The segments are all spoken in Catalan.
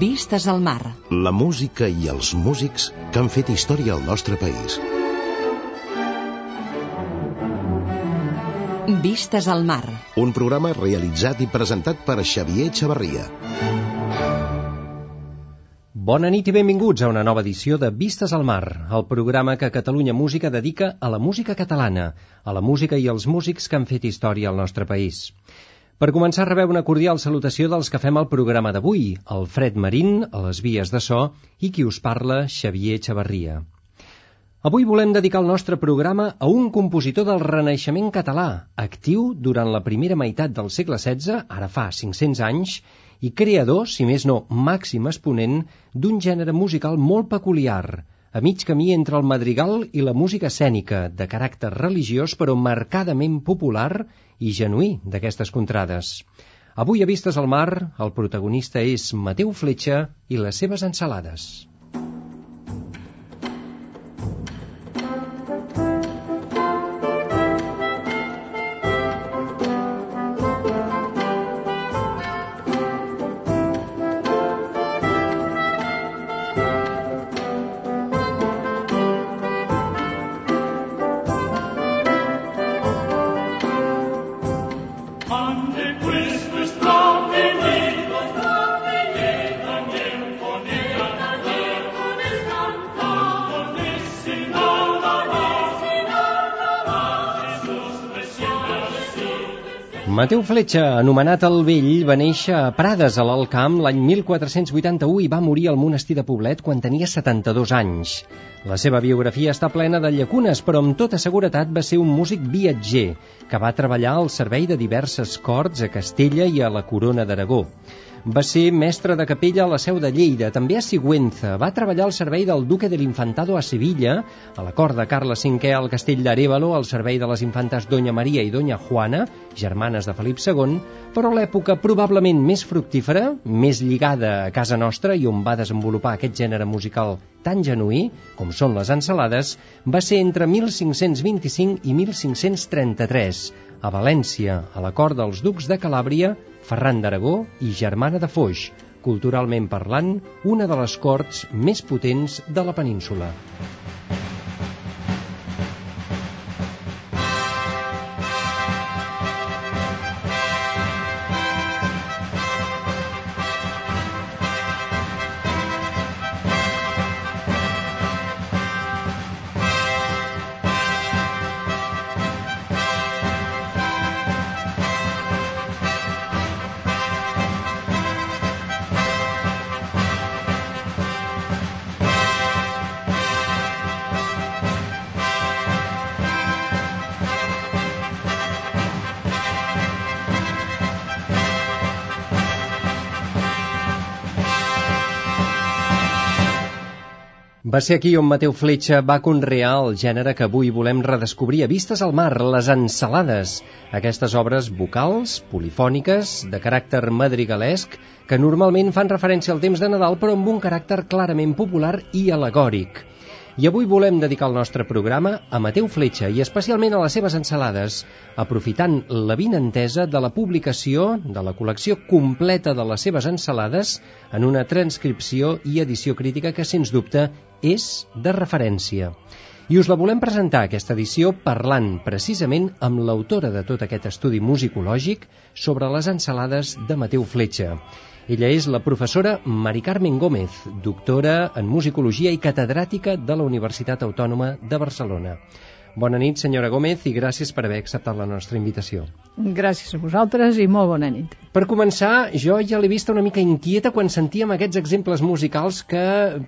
Vistes al mar. La música i els músics que han fet història al nostre país. Vistes al mar. Un programa realitzat i presentat per Xavier Xavarria. Bona nit i benvinguts a una nova edició de Vistes al Mar, el programa que Catalunya Música dedica a la música catalana, a la música i als músics que han fet història al nostre país. Per començar, rebeu una cordial salutació dels que fem el programa d'avui, el Fred Marín, a les vies de so, i qui us parla, Xavier Xavarria. Avui volem dedicar el nostre programa a un compositor del Renaixement català, actiu durant la primera meitat del segle XVI, ara fa 500 anys, i creador, si més no màxim exponent, d'un gènere musical molt peculiar, a mig camí entre el madrigal i la música escènica, de caràcter religiós però marcadament popular i genuí d'aquestes contrades. Avui a Vistes al Mar, el protagonista és Mateu Fletxa i les seves ensalades. Mateu Fletxa, anomenat el Vell, va néixer a Prades, a l'Alt l'any 1481 i va morir al monestir de Poblet quan tenia 72 anys. La seva biografia està plena de llacunes, però amb tota seguretat va ser un músic viatger, que va treballar al servei de diverses corts a Castella i a la Corona d'Aragó. Va ser mestre de capella a la seu de Lleida, també a Sigüenza. Va treballar al servei del duque de l'Infantado a Sevilla, a la cort de Carles V al castell d'Arevalo, al servei de les infantes Doña Maria i Doña Juana, germanes de Felip II, però l'època probablement més fructífera, més lligada a casa nostra i on va desenvolupar aquest gènere musical tan genuí, com són les ensalades, va ser entre 1525 i 1533, a València, a la cort dels ducs de Calàbria, Ferran d'Aragó i Germana de Foix, culturalment parlant, una de les corts més potents de la península. Va ser aquí on Mateu Fletxa va conrear el gènere que avui volem redescobrir a vistes al mar, les ensalades, aquestes obres vocals, polifòniques, de caràcter madrigalesc, que normalment fan referència al temps de Nadal però amb un caràcter clarament popular i alegòric. I avui volem dedicar el nostre programa a Mateu Fletxa i especialment a les seves ensalades, aprofitant la vinentesa de la publicació de la col·lecció completa de les seves ensalades en una transcripció i edició crítica que, sens dubte, és de referència. I us la volem presentar, aquesta edició, parlant precisament amb l'autora de tot aquest estudi musicològic sobre les ensalades de Mateu Fletxa. Ella és la professora Mari Carmen Gómez, doctora en musicologia i catedràtica de la Universitat Autònoma de Barcelona. Bona nit, senyora Gómez, i gràcies per haver acceptat la nostra invitació. Gràcies a vosaltres i molt bona nit. Per començar, jo ja l'he vista una mica inquieta quan sentíem aquests exemples musicals que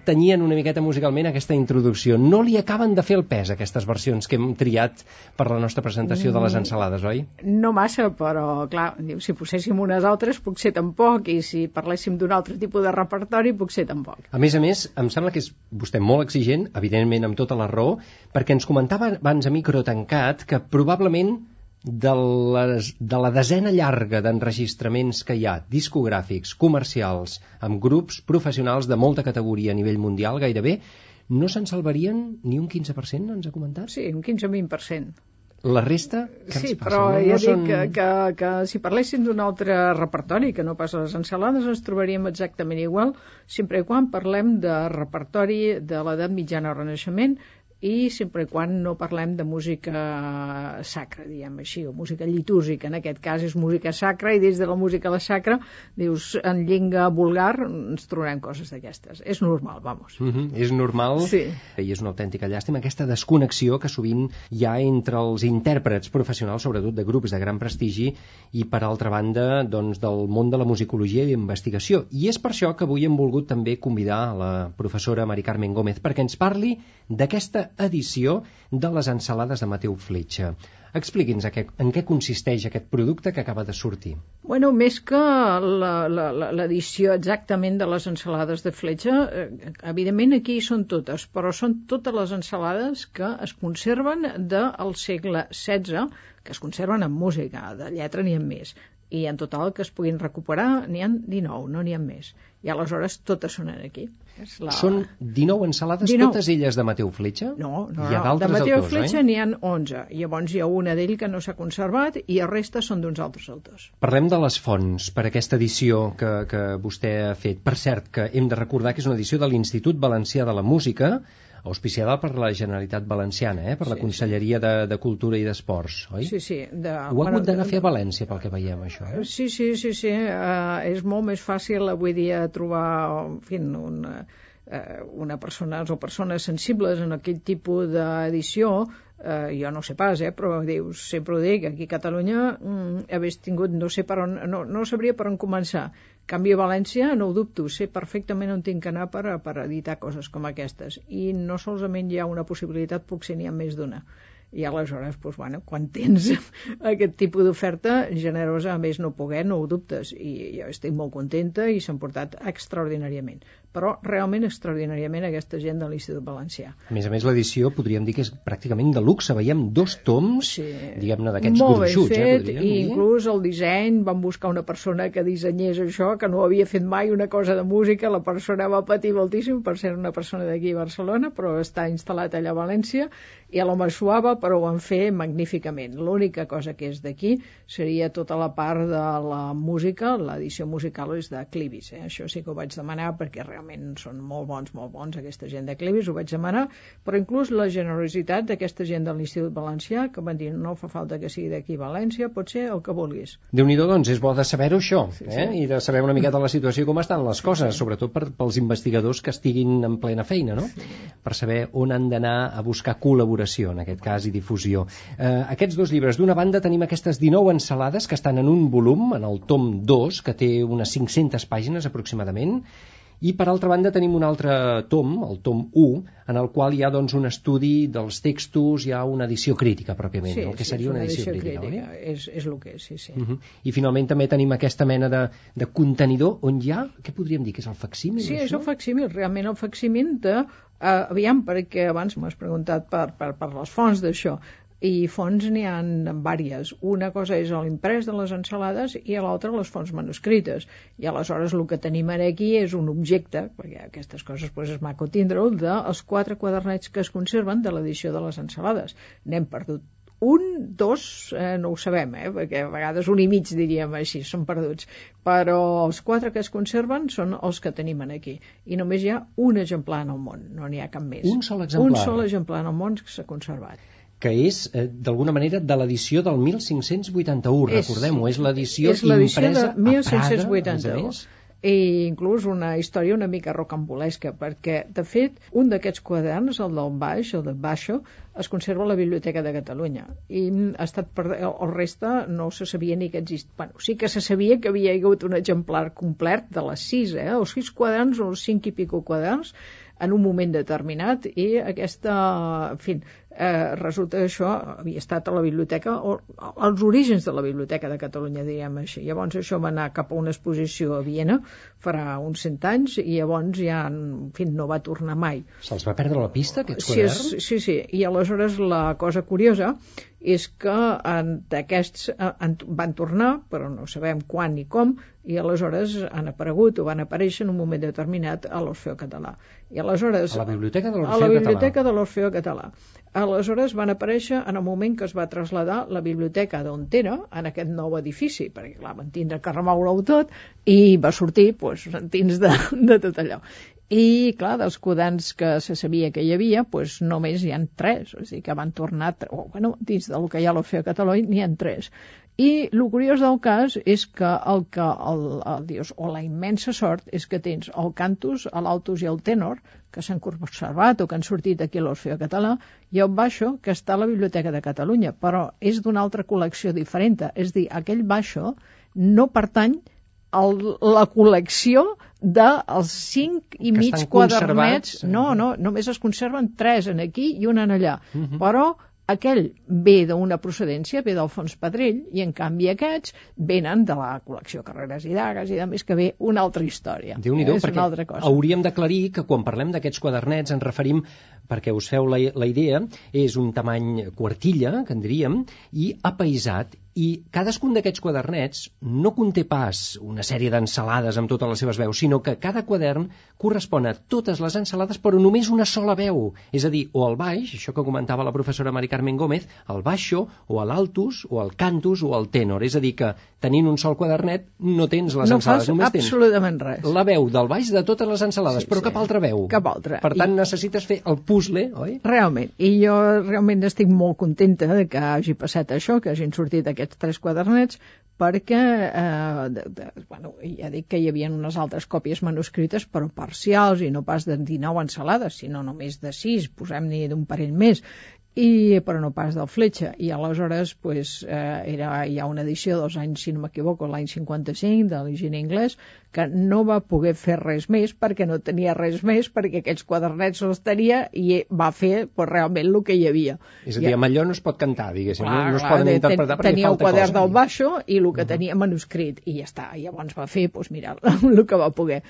tenien una miqueta musicalment aquesta introducció. No li acaben de fer el pes, aquestes versions que hem triat per la nostra presentació de les Mm. ensalades, oi? No massa, però, clar, diu, si poséssim unes altres, potser tampoc, i si parléssim d'un altre tipus de repertori, potser tampoc. A més a més, em sembla que és vostè molt exigent, evidentment amb tota la raó, perquè ens comentava abans a micro tancat que probablement de, les, de la desena llarga d'enregistraments que hi ha, discogràfics, comercials, amb grups professionals de molta categoria a nivell mundial, gairebé, no se'n salvarien ni un 15%, ens ha comentat? Sí, un 15-20%. La resta, què Sí, ens passa? però no, ja no dic són... que, que, que si parléssim d'un altre repertori, que no pas les ensalades, ens trobaríem exactament igual, sempre i quan parlem de repertori de l'edat mitjana o renaixement i sempre i quan no parlem de música sacra, diguem així, o música litúrgica. En aquest cas és música sacra i des de la música a la sacra, dius, en llengua vulgar ens trobarem coses d'aquestes. És normal, vamos. Mm -hmm, és normal Sí. i és una autèntica llàstima aquesta desconnexió que sovint hi ha entre els intèrprets professionals, sobretot de grups de gran prestigi, i per altra banda doncs, del món de la musicologia i investigació. I és per això que avui hem volgut també convidar a la professora Mari Carmen Gómez perquè ens parli d'aquesta edició de les ensalades de Mateu Fletxa. Expliqui'ns en què consisteix aquest producte que acaba de sortir. Bueno, més que l'edició exactament de les ensalades de fletxa, eh, evidentment aquí són totes, però són totes les ensalades que es conserven del segle XVI, que es conserven en música, de lletra n'hi ha més. I en total que es puguin recuperar n'hi ha 19, no n'hi ha més. I aleshores totes són aquí. És la... Són 19 ensalades, 19. totes elles de Mateu Fletxa? No, no, Hi ha no. de Mateo autors, Fletxa oi? n'hi ha 11. Llavors hi ha una d'ell que no s'ha conservat i el resta són d'uns altres autors. Parlem de les fonts per aquesta edició que, que vostè ha fet. Per cert, que hem de recordar que és una edició de l'Institut Valencià de la Música, auspiciada per la Generalitat Valenciana, eh? per la Sí, Conselleria de, de Cultura i d'Esports, oi? Sí, sí. De, Ho ha hagut d'anar a fer a València, pel que veiem, això, eh? Sí, sí, sí, sí. Uh, és molt més fàcil avui dia trobar en fi, una, uh, una persona o persones sensibles en aquell tipus d'edició Uh, jo no sé pas, eh, però dius, sempre ho dic, aquí a Catalunya mm, hagués tingut, no sé per on, no, no sabria per on començar. Canvi, a València, no ho dubto, sé perfectament on tinc que anar per, per editar coses com aquestes. I no solament hi ha una possibilitat, potser n'hi ha més d'una. I aleshores, doncs, bueno, quan tens aquest tipus d'oferta generosa, a més no poder, no ho dubtes. I jo estic molt contenta i s'han portat extraordinàriament. Però realment extraordinàriament aquesta gent de l'Institut Valencià. A més a més, l'edició podríem dir que és pràcticament de luxe. Veiem dos toms, Sí. diguem-ne, d'aquests Molt ben gruixuts, eh, fet, podríem i inclús el disseny, van buscar una persona que dissenyés això, que no havia fet mai una cosa de música, la persona va patir moltíssim per ser una persona d'aquí a Barcelona, però està instal·lat allà a València, i a l'home suava, però ho van fer magníficament. L'única cosa que és d'aquí seria tota la part de la música, l'edició musical és de Clivis, eh? això sí que ho vaig demanar perquè realment són molt bons, molt bons aquesta gent de Clivis, ho vaig demanar, però inclús la generositat d'aquesta gent de l'Institut Valencià que van dir no fa falta que sigui d'aquí a València, pot ser el que vulguis. déu nhi doncs, és bo de saber-ho això, eh? i de saber una miqueta la situació com estan les coses, sobretot per, pels investigadors que estiguin en plena feina, no? Per saber on han d'anar a buscar col·laboració, en aquest cas, i difusió. Eh, aquests dos llibres, d'una banda tenim aquestes 19 ensalades que estan en un volum, en el tom 2, que té unes 500 pàgines aproximadament, i per altra banda tenim un altre tom, el tom 1, en el qual hi ha doncs, un estudi dels textos, hi ha una edició crítica pròpiament, el que sí, seria és una edició, crítica, crítica. oi? És, és el que és, sí, sí. Uh -huh. I finalment també tenim aquesta mena de, de contenidor on hi ha, què podríem dir, que és el facsímil? Sí, és això? el facsímil, realment el facsímil de... Uh, aviam, perquè abans m'has preguntat per, per, per les fonts d'això i fonts n'hi ha vàries. Una cosa és l'imprès de les ensalades i l'altra les fonts manuscrites. I aleshores el que tenim ara aquí és un objecte, perquè aquestes coses pues, és maco tindre-ho, dels quatre quadernets que es conserven de l'edició de les ensalades. N'hem perdut un, dos, eh, no ho sabem, eh, perquè a vegades un i mig diríem així, són perduts, però els quatre que es conserven són els que tenim aquí. I només hi ha un exemplar en el món, no n'hi ha cap més. Un sol exemplar? Un sol exemplar en el món que s'ha conservat. Que és, eh, d'alguna manera, de l'edició del 1581, És- recordem-ho, és l'edició impresa de a Praga, a més a 1581. més. i inclús una història una mica rocambolesca, perquè, de fet, un d'aquests quaderns, el del baix, el de baixo, es conserva a la Biblioteca de Catalunya i ha estat per... el reste no se sabia ni que existia. Bueno, sí que se sabia que havia hagut un exemplar complet de les sis, eh? els sis quaderns o els cinc i pico quaderns en un moment determinat i aquesta, en fi, eh, resulta que això havia estat a la biblioteca, o als orígens de la Biblioteca de Catalunya, diguem així. Llavors això va anar cap a una exposició a Viena farà uns cent anys i llavors ja, en fi, no va tornar mai. Se'ls va perdre la pista, aquests sí, quaderns? És, sí, sí, i aleshores la cosa curiosa és que d'aquests van tornar, però no sabem quan ni com, i aleshores han aparegut o van aparèixer en un moment determinat a l'Orfeo Català. I aleshores... A la Biblioteca de l'Orfeo Català. A la Biblioteca de l'Orfeo Català. Aleshores van aparèixer en el moment que es va traslladar la biblioteca d'on era, en aquest nou edifici, perquè clar, van tindre que remoure-ho tot, i va sortir doncs, dins de, de tot allò. I, clar, dels quaderns que se sabia que hi havia, doncs només hi han tres, a dir, que van tornar, o, bueno, dins del que hi ha l'Orfeo Català n'hi ha tres. I el curiós del cas és que el que el, el, dius, o la immensa sort és que tens el cantus, l'altus i el tenor, que s'han conservat o que han sortit aquí a l'Orfeo Català, i el baixo, que està a la Biblioteca de Catalunya, però és d'una altra col·lecció diferent. És dir, aquell baixo no pertany a la col·lecció dels cinc i que mig quadernets. No, no, només es conserven tres en aquí i un en allà. Uh -huh. Però aquell ve d'una procedència, ve del fons Pedrell, i en canvi aquests venen de la col·lecció Carreras i Dagues i de més que ve una altra història. déu nhi eh? Perquè altra cosa. hauríem d'aclarir que quan parlem d'aquests quadernets ens referim, perquè us feu la, la idea, és un tamany quartilla, que en diríem, i apaisat, i cadascun d'aquests quadernets no conté pas una sèrie d'ensalades amb totes les seves veus, sinó que cada quadern correspon a totes les ensalades però només una sola veu, és a dir, o al baix, això que comentava la professora Mari Carmen Gómez, el baixo, o l'altus, o el cantus, o el tenor, és a dir, que tenint un sol quadernet no tens les no ensalades, fas només tens absolutament res. la veu del baix de totes les ensalades, Sí, però sí. cap altra veu. Cap altra. Per tant, I- necessites fer el puzzle, oi? Realment, i jo realment estic molt contenta de que hagi passat això, que hagin sortit aquests tres quadernets, perquè, eh, de, de, bueno, ja dic que hi havia unes altres còpies manuscrites, però parcials, i no pas de 19 ensalades, sinó només de 6, posem-n'hi d'un parell més, i, però no pas del Fletxa. I aleshores pues, eh, era ja una edició dels anys, si no m'equivoco, l'any 55, de l'higiene anglès, que no va poder fer res més perquè no tenia res més, perquè aquells quadernets els tenia i va fer pues, realment el que hi havia. És a dir, amb allò no es pot cantar, diguéssim, no, no es clar, poden de- interpretar perquè tenia el falta quadern cosa. del baixo i el que tenia manuscrit i ja està, i llavors va fer doncs, mira, el que va poder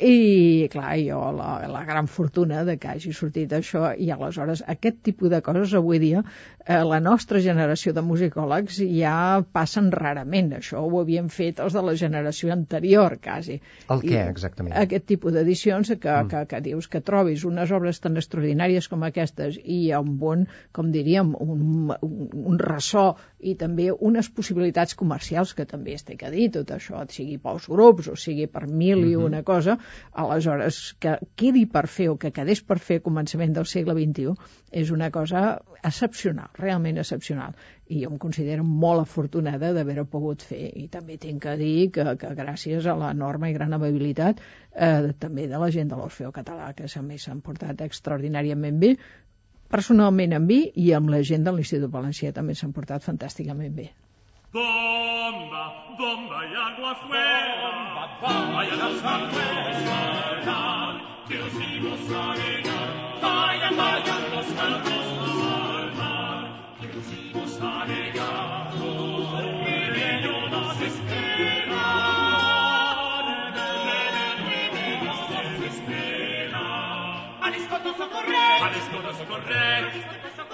i clar, jo la, la gran fortuna de que hagi sortit això i aleshores aquest tipus de coses avui dia eh, la nostra generació de musicòlegs ja passen rarament això ho havien fet els de la generació anterior quasi. El què, I exactament? Aquest tipus d'edicions que, mm. que, que dius que trobis unes obres tan extraordinàries com aquestes i amb un, com diríem, un, un, un ressò i també unes possibilitats comercials que també es té que dir, tot això, sigui pels grups o sigui per mil i una cosa, aleshores que quedi per fer o que quedés per fer a començament del segle XXI és una cosa excepcional, realment excepcional. I jo em considero molt afortunada d'haver-ho pogut fer. I també tinc que dir que, que gràcies a l'enorme i gran amabilitat eh, també de la gent de l'Orfeo Català, que també s'han portat extraordinàriament bé, personalment amb mi i amb la gent de l'Institut Valencià també s'han portat fantàsticament bé. Bomba, bomba y agua afuera. Vayan los afuera, que os vimos navegar. Vayan, vayan los barcos al mar, que os vimos navegar. Mi bello nos espera. Nos espera. Al escoto socorrer. Al escoto socorrer. Al escoto socorrer.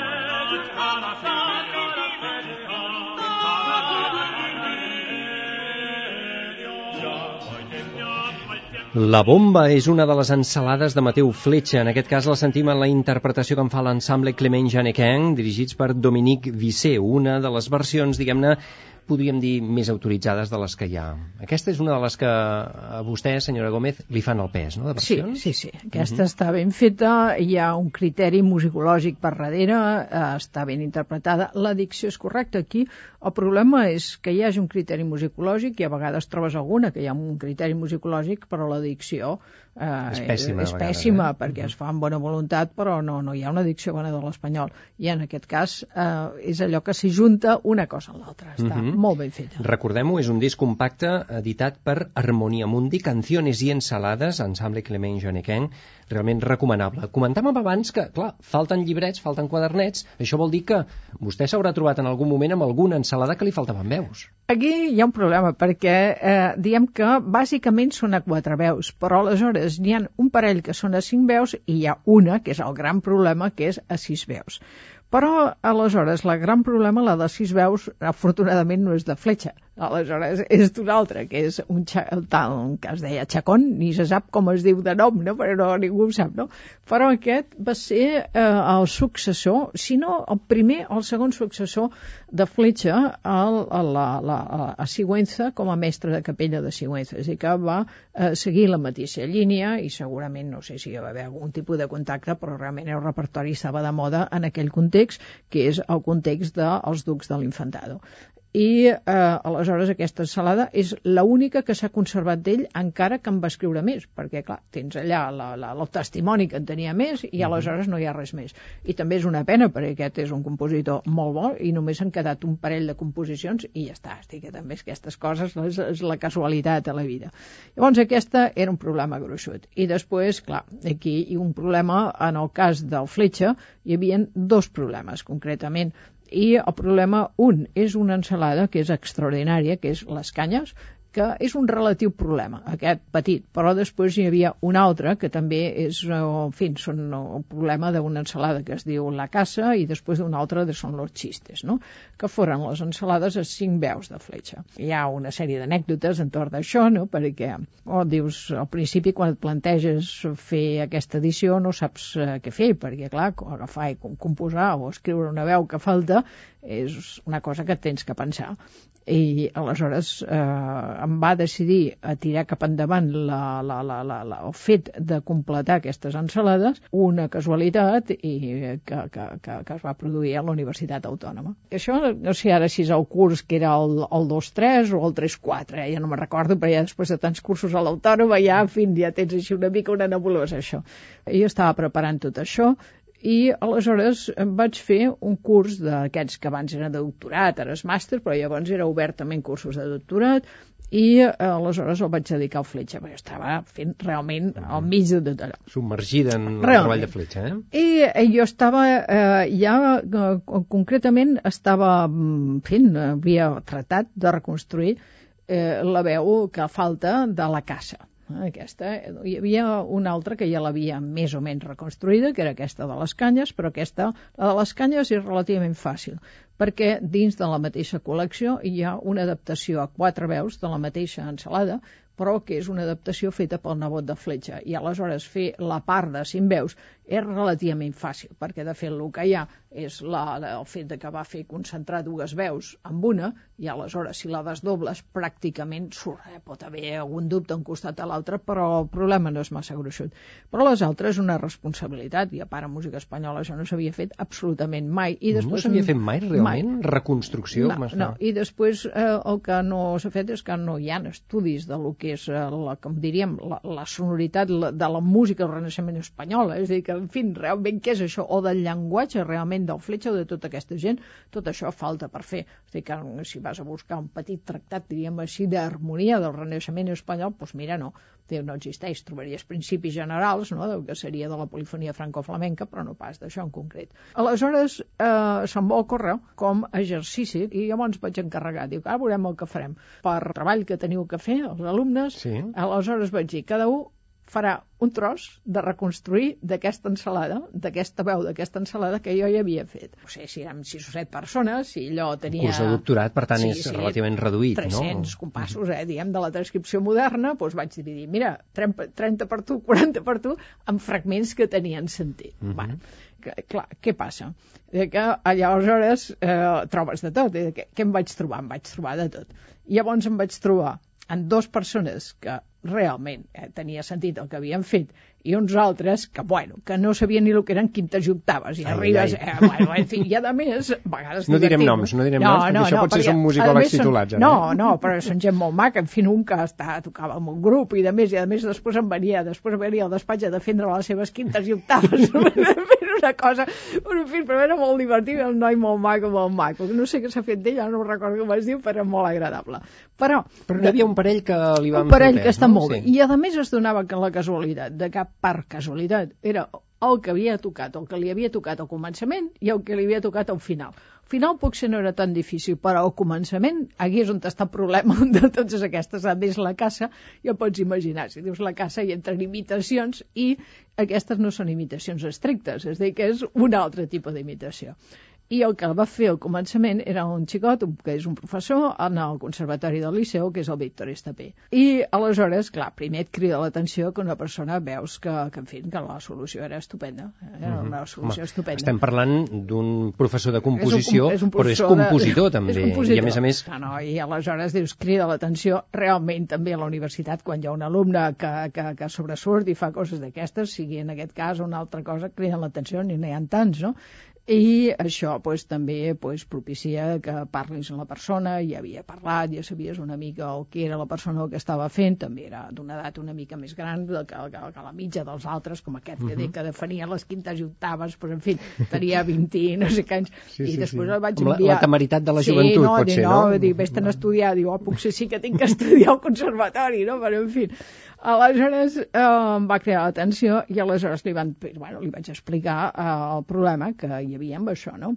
La bomba és una de les ensalades de Mateu Fletxa. En aquest cas la sentim en la interpretació que en fa l'ensemble Clement Janequin, dirigits per Dominique Vissé, una de les versions, diguem-ne, podríem dir, més autoritzades de les que hi ha. Aquesta és una de les que a vostè, senyora Gómez, li fan el pes, no?, de Sí, versions? sí, sí. Aquesta està ben feta, hi ha un criteri musicològic per darrere, eh, està ben interpretada. La dicció és correcta aquí. El problema és que hi hagi un criteri musicològic i a vegades trobes alguna que hi ha un criteri musicològic, però la dicció eh, És pèssima, és pèssima eh? perquè es fa amb bona voluntat, però no, no hi ha una dicció bona de l'espanyol. I en aquest cas eh, és allò que s'hi junta una cosa amb l'altra. Està Mhm. molt ben feta. Recordem-ho, és un disc compacte editat per Harmonia Mundi, Canciones i Ensalades, ensemble Clement Janequin, realment recomanable. Comentàvem abans que, clar, falten llibrets, falten quadernets, això vol dir que vostè s'haurà trobat en algun moment amb alguna ensalada que li faltaven veus. Aquí hi ha un problema, perquè eh, diem que bàsicament són a quatre veus, però aleshores n'hi ha un parell que són a cinc veus i hi ha una, que és el gran problema, que és a sis veus. Però, aleshores, el gran problema, la de sis veus, afortunadament no és de fletxa. Aleshores, és d'un altre, que és un, tal que es deia Chacón, ni se sap com es diu de nom, no? però no, ningú ho sap, no? Però aquest va ser eh, el successor, si no el primer o el segon successor de Fletxa a, a, la, la, a Sigüenza com a mestre de capella de Sigüenza, és a dir, que va eh, seguir la mateixa línia i segurament, no sé si hi va haver algun tipus de contacte, però realment el repertori estava de moda en aquell context, que és el context dels ducs de l'Infantado i eh, aleshores aquesta ensalada és l'única que s'ha conservat d'ell encara que en va escriure més, perquè clar, tens allà la, la, el testimoni que en tenia més i aleshores no hi ha res més. I també és una pena perquè aquest és un compositor molt bo i només han quedat un parell de composicions i ja està, estic que també és aquestes coses és, és la casualitat a la vida. Llavors aquesta era un problema gruixut. I després, clar, aquí hi un problema en el cas del Fletxa hi havia dos problemes concretament i el problema, un, és una ensalada que és extraordinària, que és les canyes, que és un relatiu problema, aquest petit, però després hi havia un altre que també és, eh, en fi, són el problema d'una ensalada que es diu la casa i després d'un altre que són los xistes, no? que foren les ensalades a cinc veus de fletxa. Hi ha una sèrie d'anècdotes entorn d'això, no? perquè oh, dius, al principi quan et planteges fer aquesta edició no saps eh, què fer, perquè clar, agafar i composar o escriure una veu que falta és una cosa que tens que pensar i aleshores eh, em va decidir a tirar cap endavant la, la, la, la, la, el fet de completar aquestes ensalades, una casualitat i que, que, que, que es va produir a la Universitat Autònoma. Això no sé ara si és el curs que era el, el 2-3 o el 3-4, eh? ja no me'n recordo, però ja després de tants cursos a l'Autònoma ja, en fi, ja tens així una mica una nebulosa això. Jo estava preparant tot això i aleshores em vaig fer un curs d'aquests que abans era de doctorat, ara és màster, però llavors era obertament cursos de doctorat, i eh, aleshores el vaig dedicar al fletxa, perquè estava fent realment al mig de tot allò. Submergida en el Realment. treball de fletxa, eh? I eh, jo estava, eh, ja eh, concretament estava mm, fent, havia tratat de reconstruir eh, la veu que falta de la caça. Aquesta, hi havia una altra que ja l'havia més o menys reconstruïda, que era aquesta de les canyes, però aquesta, la de les canyes, és relativament fàcil, perquè dins de la mateixa col·lecció hi ha una adaptació a quatre veus de la mateixa ensalada, però que és una adaptació feta pel nebot de Fletxa. I aleshores fer la part de cinc veus és relativament fàcil, perquè de fet el que hi ha és la, el fet de que va fer concentrar dues veus amb una, i aleshores si la desdobles pràcticament surt, eh? pot haver algun dubte un costat a l'altre, però el problema no és massa gruixut. Però les altres és una responsabilitat, i a part en música espanyola això no s'havia fet absolutament mai. I No després s'havia fet mai, realment? Mai. Reconstrucció? No, no. I després eh, el que no s'ha fet és que no hi ha estudis de lo que és, eh, la, com diríem, la, la sonoritat la, de la música del Renaixement espanyol. És a dir, que, en fi, realment què és això? O del llenguatge realment del Fletxa o de tota aquesta gent, tot això falta per fer. És a dir, que si vas a buscar un petit tractat, diríem així, d'harmonia del Renaixement espanyol, doncs mira, no, no existeix. Trobaries principis generals, no?, del que seria de la polifonia franco-flamenca, però no pas d'això en concret. Aleshores, eh, se'm va ocórrer com a exercici, i llavors vaig encarregar, dic, ara veurem el que farem. Per treball que teniu que fer, els alumnes, Sí. aleshores vaig dir, cada un farà un tros de reconstruir d'aquesta ensalada, d'aquesta veu d'aquesta ensalada que jo ja havia fet. No sé si érem 6 o 7 persones, si allò tenia... Curs de doctorat, per tant, és relativament reduït, 300 no? 300 compassos, eh, diguem, de la transcripció moderna, doncs vaig dividir, mira, 30, 30 per tu, 40 per tu, amb fragments que tenien sentit. Uh Mhm. -huh. bueno, clar, què passa? Eh, que aleshores eh, trobes de tot. Eh, què, què em vaig trobar? Em vaig trobar de tot. I llavors em vaig trobar en dues persones que realment eh, tenia sentit el que havien fet i uns altres que, bueno, que no sabien ni el que eren quintes i octaves i Ai, arribes, ai. eh, bueno, en fi, i a més, a vegades No direm noms, no direm noms, perquè això potser són musicòlegs a titulats, ara, No, eh? no, però són gent molt maca, en fi, un que està, tocava amb un grup i de més, i a més després em venia, després em venia al despatx a defendre les seves quintes i octaves, fent una cosa, en fi, però era molt divertit, era un noi molt maco, molt maco, no sé què s'ha fet d'ell, no recordo com es diu, però molt agradable. Però, Però n'hi havia un parell que li van un parell que està no? molt bé. Sí. I a més es donava que la casualitat, de cap part casualitat, era el que havia tocat, el que li havia tocat al començament i el que li havia tocat al final. Al final potser no era tan difícil, però al començament, aquí és on està el problema de totes aquestes, a més la caça, ja pots imaginar, si dius la caça hi entren imitacions i aquestes no són imitacions estrictes, és a dir, que és un altre tipus d'imitació i el que va fer al començament era un xicot, un- que és un professor, en el Conservatori del Liceu, que és el Víctor Estapé. I aleshores, clar, primer et crida l'atenció que una persona veus que, que en fi, que la solució era estupenda. Era una solució Home, estupenda. Estem parlant d'un professor de composició, és un, és un però és professor de- compositor també. És compositor. I a més a més, No, no, i aleshores dius, crida l'atenció realment també a la universitat quan hi ha un alumne que, que, que sobresurt i fa coses d'aquestes, sigui en aquest cas o una altra cosa, criden l'atenció, ni n'hi ha tants, no? I això pues, també pues, propicia que parlis amb la persona, ja havia parlat, ja sabies una mica el que era la persona el que estava fent, també era d'una edat una mica més gran que, que, que la mitja dels altres, com aquest que, uh -huh. que defenia les quintes i octaves, però en fi, tenia 20 i no sé què anys, Sí, i sí, després sí. el vaig Amb la- enviar... la temeritat de la sí, joventut, no, potser, dir, no? no? Dic, vés-te'n a estudiar, diu, oh, potser sí que tinc que estudiar al conservatori, no? Però, en fi, aleshores eh, va crear l'atenció i aleshores li, van, bueno, li vaig explicar eh, el problema que hi havia amb això, no?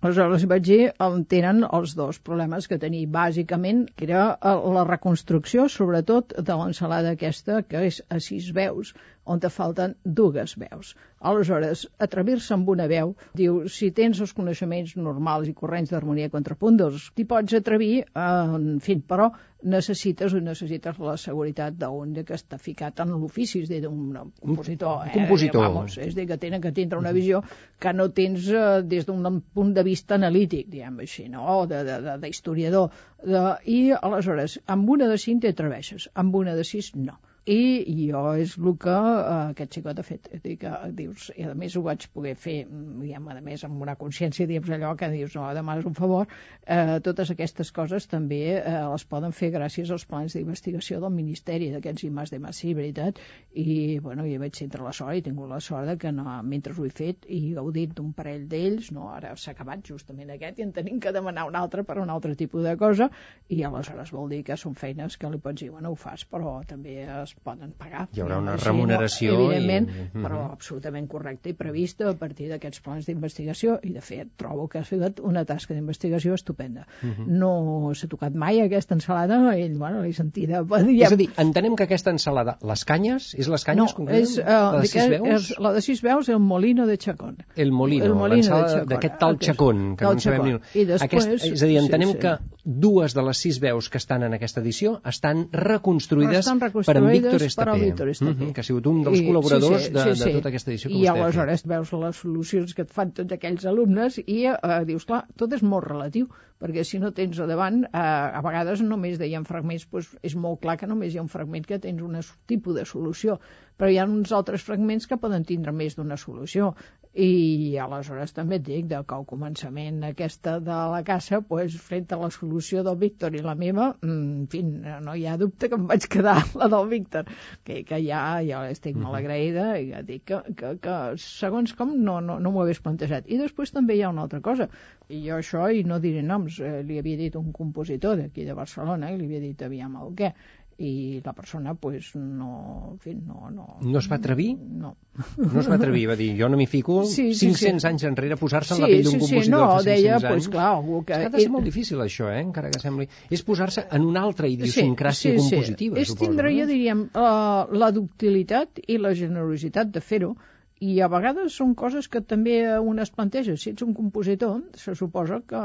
Aleshores vaig dir on tenen els dos problemes que tenia bàsicament, que era eh, la reconstrucció, sobretot de l'ensalada aquesta, que és a sis veus, on te falten dues veus. Aleshores, atrevir-se amb una veu, diu, si tens els coneixements normals i corrents d'harmonia i contrapunt, doncs t'hi pots atrevir, eh, en fi, però necessites o necessites la seguretat d'un que està ficat en l'ofici, és a dir, d'un compositor. Un Eh? compositor. Vamos, és a dir, que tenen que tindre una visió que no tens eh, des d'un punt de vista analític, diguem així, no? o de- d'historiador. De, de, I aleshores, amb una de cinc t'atreveixes, amb una de sis no i jo és el que eh, aquest xicot ha fet. A dir, que dius, i a més ho vaig poder fer, mm, diguem, a més amb una consciència, diguem, allò que dius, no, demanes un favor, eh, totes aquestes coses també eh, les poden fer gràcies als plans d'investigació del Ministeri d'aquests IMAs de Massi, veritat, i, bueno, jo vaig entre la sort i he tingut la sort de que no, mentre ho he fet i gaudit d'un parell d'ells, no, ara s'ha acabat justament aquest i en tenim que demanar un altre per un altre tipus de cosa i aleshores vol dir que són feines que li pots dir, bueno, ho fas, però també es poden pagar. Hi haurà una remuneració No, evidentment, i- i... però Mhm. absolutament correcte i prevista a partir d'aquests plans d'investigació i, de fet, trobo que ha fet una tasca d'investigació estupenda. Mhm. No s'ha tocat mai aquesta ensalada, ell, bueno, l'he sentida... és a dir, entenem que aquesta ensalada, les canyes, és les canyes no, és, uh, la de sis veus? és la de sis veus, el molino de Chacón. El molino, El molino d'aquest tal Chacón, que no en sabem ni... I després- Aquest, és a dir, entenem sí, sí. que dues de les sis veus que estan en aquesta edició estan reconstruïdes, Estan per en reconstruïdes Víctor Estapé, Víctor Estapé. Mhm, que ha sigut un dels I- col·laboradors sí, sí, de, sí, de sí. tota aquesta edició que I vostè fet. aleshores veus les solucions que et fan tots aquells alumnes i eh, dius, clar, tot és molt relatiu, perquè si no tens a davant, eh, a vegades només deien fragments, doncs és molt clar que només hi ha un fragment que tens un tipus de solució, però hi ha uns altres fragments que poden tindre més d'una solució. I aleshores també et dic que al començament aquesta de la caça, doncs, frente a la solució del Víctor i la meva, mm, en fi, no hi ha dubte que em vaig quedar la del Víctor, que, que ja, ja estic molt agraïda i ja dic que, que, que segons com no, no, no m'ho hagués plantejat. I després també hi ha una altra cosa, i jo això, i no diré noms, eh, li havia dit un compositor d'aquí de Barcelona, i li havia dit aviam el què, i la persona pues, no, en fi, no, no... No es va atrevir? No. No es va atrevir, va dir, jo no m'hi fico Sí, sí, 500 sí. anys enrere a posar-se en Sí, la pell d'un sí, sí, compositor no, fa 500 deia, anys. pues, clar, algú que- És que ha de ser molt difícil això, eh? encara que sembli. És posar-se en una altra idiosincràsia compositiva, És suposo. tindre, no? ja diríem, uh, la ductilitat i la generositat de fer-ho, i a vegades són coses que també un es planteja. Si ets un compositor, se suposa que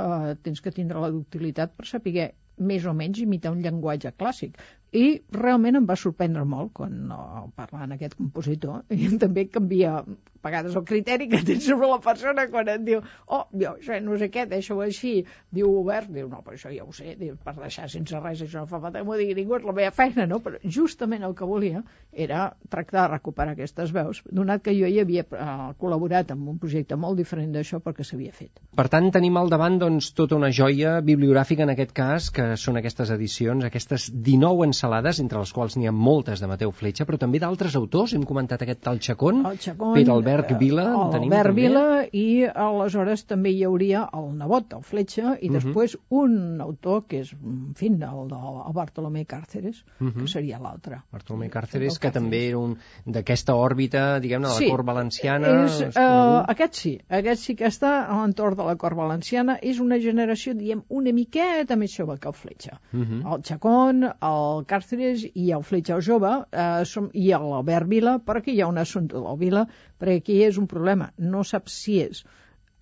tens que tindre la ductilitat per saber més o menys imitar un llenguatge clàssic. I realment em va sorprendre molt quan no, parlant aquest compositor i també canvia a vegades el criteri que tens sobre la persona quan et diu oh, jo això no sé què, deixa-ho així diu obert, diu no, però això ja ho sé diu, per deixar sense res, això no fa falta que m'ho digui ningú, és la meva feina, no? Però justament el que volia era tractar de recuperar aquestes veus, donat que jo hi havia eh, col·laborat amb un projecte molt diferent d'això perquè s'havia fet. Per tant, tenim al davant doncs, tota una joia bibliogràfica en aquest cas, que són aquestes edicions, aquestes 19 ensalades, entre les quals n'hi ha moltes de Mateu Fletxa, però també d'altres autors. Hem comentat aquest tal Chacón, El Chacón, Pere Albert eh, Vila, en tenim Albert també. Vila i aleshores també hi hauria el nebot, el Fletxa, i Mhm. després un autor que és, en fi, el, el, el Bartolomé Càrceres, Mhm. que seria l'altre. Bartolomé Càrceres, El que també era un d'aquesta òrbita, diguem-ne, de la cort valenciana. És, és uh, aquest sí, aquest sí que està a l'entorn de la cort valenciana. És una generació, diem, una miqueta més jove que el Fletxa. Mhm. El Chacón, el Càceres i el Fletxa el jove, eh, som, i l'Albert Vila, però aquí hi ha un assumpte del Vila, perquè aquí és un problema. No saps si és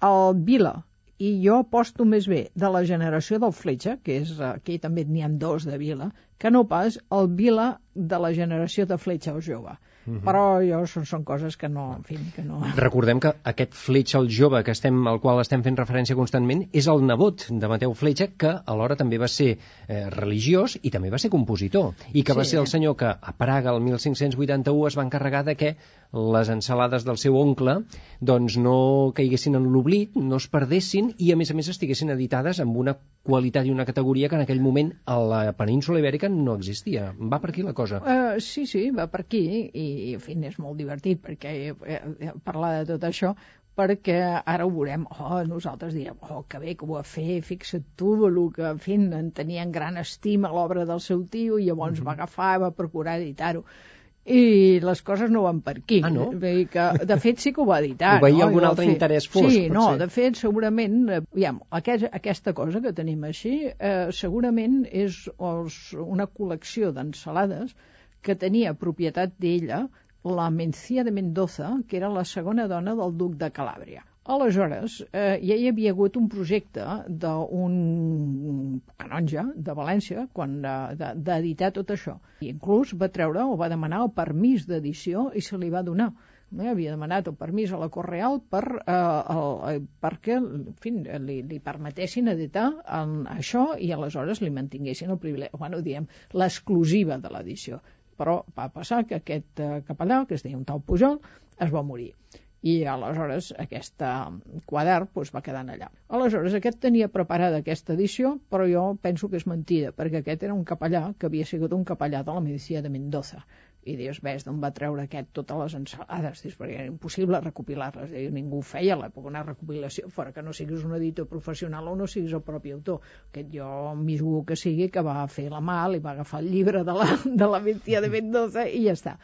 el Vila i jo aposto més bé de la generació del Fletxa, que és, eh, aquí també n'hi ha dos de Vila, que no pas el Vila de la generació de Fletxa el jove. Però jo, són, són coses que no, en fi, que no... Recordem que aquest Fletxa el jove que estem, al qual estem fent referència constantment és el nebot de Mateu Fletxa que alhora també va ser eh, religiós i també va ser compositor i que va Sí. ser el senyor que a Praga el 1581 es va encarregar de que les ensalades del seu oncle doncs no caiguessin en l'oblit, no es perdessin i a més a més estiguessin editades amb una qualitat i una categoria que en aquell moment a la península ibèrica no existia. Va per aquí la cosa. Uh, sí, sí, va per aquí i, en fi, és molt divertit perquè eh, parlar de tot això perquè ara ho veurem, oh, nosaltres diem, oh, que bé que ho va fer, fixa't tu, el que, en fi, en tenia en gran estima l'obra del seu tio i llavors va agafar i va procurar editar-ho. I les coses no van per aquí. Ah, no? Vull dir que, de fet, sí que ho va editar. Ho veia no? algun I altre fer- interès fosc, Sí, no, potser. de fet, segurament, eh, aviam, aquest, aquesta cosa que tenim així, eh, segurament és els, una col·lecció d'ensalades que tenia propietat d'ella la Mencía de Mendoza, que era la segona dona del duc de Calàbria. Aleshores, eh, ja hi havia hagut un projecte d'un canonge de València quan eh, de- d'editar tot això. I inclús va treure o va demanar el permís d'edició i se li va donar. Eh, havia demanat el permís a la Cort Real per, eh, el, eh, perquè en fi, li, li permetessin editar en això i aleshores li mantinguessin el privilegi, bueno, diem, l'exclusiva de l'edició. Però va passar que aquest eh, capellà, que es deia un tal Pujol, es va morir i aleshores aquest eh, quadern doncs, va quedar allà. Aleshores, aquest tenia preparada aquesta edició, però jo penso que és mentida, perquè aquest era un capellà que havia sigut un capellà de la medicina de Mendoza. I dius, ves, d'on va treure aquest totes les ensalades? Dius, perquè era impossible recopilar-les. Diu, ningú feia a l'època una recopilació, fora que no siguis un editor professional o no siguis el propi autor. Aquest jo jugo que sigui que va fer la mà, li va agafar el llibre de la, de la medicina de Mendoza i ja està.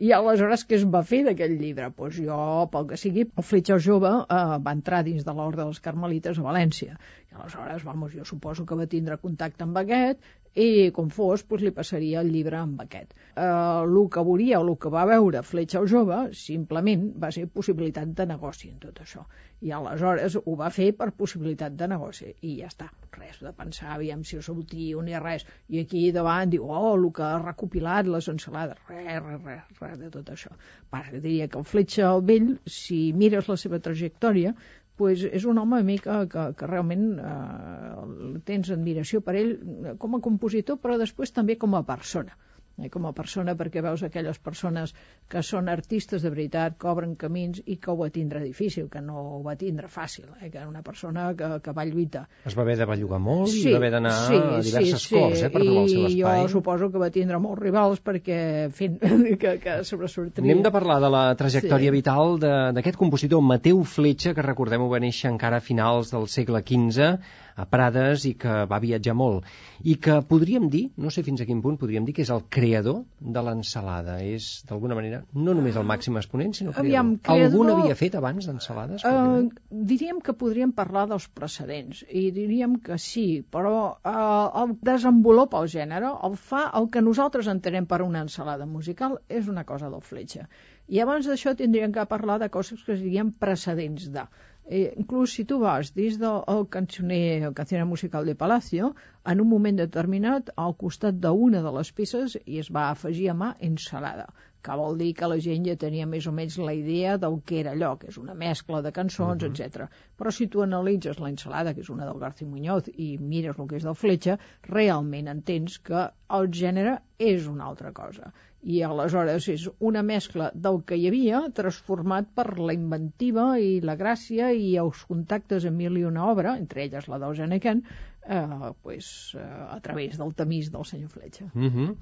I aleshores què es va fer d'aquell llibre? Doncs pues jo, pel que sigui, el Fletxa jove eh, va entrar dins de l'ordre dels Carmelites a València. I aleshores, vamos, jo suposo que va tindre contacte amb aquest i, com fos, pues, li passaria el llibre amb aquest. Eh, el que volia o el que va veure Fletxa el jove simplement va ser possibilitat de negoci en tot això. I aleshores ho va fer per possibilitat de negoci. I ja està. Res de pensar, aviam si el tio ni res. I aquí davant diu, oh, el que ha recopilat les ensalades. Res, res, res, res de tot això. Pas, diria que el Fletxa el vell, si mires la seva trajectòria, pues és un home a mi que, que, que realment eh, tens admiració per ell eh, com a compositor, però després també com a persona. Eh, com a persona, perquè veus aquelles persones que són artistes de veritat, que obren camins i que ho va tindre difícil, que no ho va tindre fàcil, eh, que era una persona que, que va lluitar. Es va haver de bellugar molt i va haver d'anar a diverses sí, corts, eh, per trobar el seu I espai. jo suposo que va tindre molts rivals perquè, en fi, que, que sobresortria. Anem de parlar de la trajectòria Sí. vital de- d'aquest compositor Mateu Fletxa, que recordem-ho va néixer encara a finals del segle XV a Prades i que va viatjar molt i que podríem dir, no sé fins a quin punt podríem dir que és el creador de l'ensalada és d'alguna manera no només el màxim exponent sinó creador. Aviam, creador- Algun havia fet abans d'ensalades? Uh, diríem que podríem parlar dels precedents i diríem que sí, però uh, el desenvolupa el gènere, el fa el que nosaltres entenem per una ensalada musical és una cosa del fletxa. I abans d'això tindríem que parlar de coses que es dirien precedents de. Eh, inclús si tu vas dins del el cançoner, el cançoner musical de Palacio, en un moment determinat, al costat d'una de les peces i es va afegir a mà ensalada que vol dir que la gent ja tenia més o menys la idea del que era allò, que és una mescla de cançons, uh -huh. etc. Però si tu analitzes la ensalada, que és una del García Muñoz, i mires el que és del Fletxa, realment entens que el gènere és una altra cosa. I aleshores és una mescla del que hi havia transformat per la inventiva i la gràcia i els contactes amb mil i una obra, entre elles la del Genequen, eh, pues, eh, a través del tamís del senyor Fletxa. Uh -huh.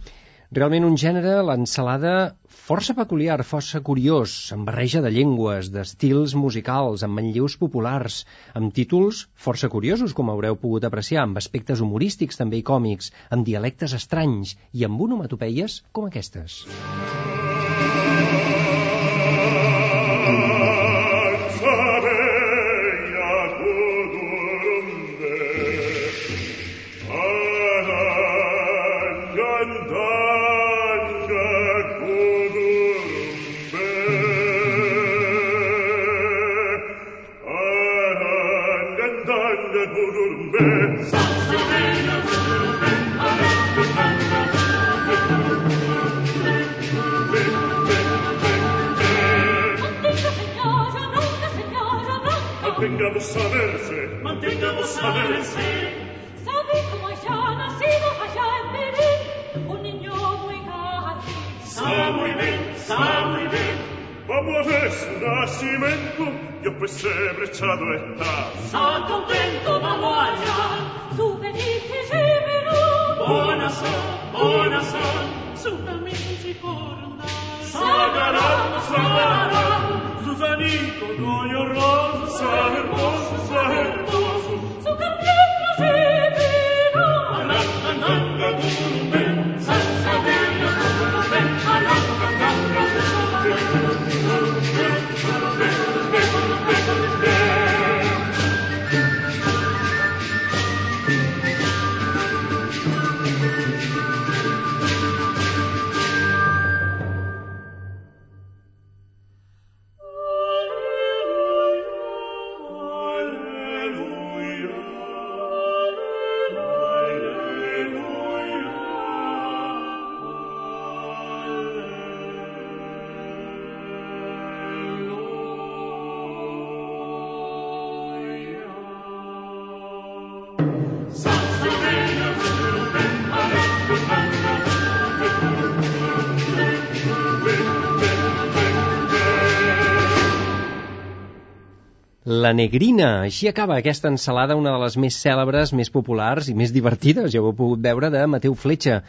Realment un gènere, l'ensalada, força peculiar, força curiós, amb barreja de llengües, d'estils musicals, amb manlleus populars, amb títols força curiosos, com haureu pogut apreciar, amb aspectes humorístics també i còmics, amb dialectes estranys i amb onomatopeies com aquestes. Mantengamos Yo io per sempre c'è la. Santo La negrina. Així acaba aquesta ensalada, una de les més cèlebres, més populars i més divertides, ja ho heu pogut veure, de Mateu Fletxa.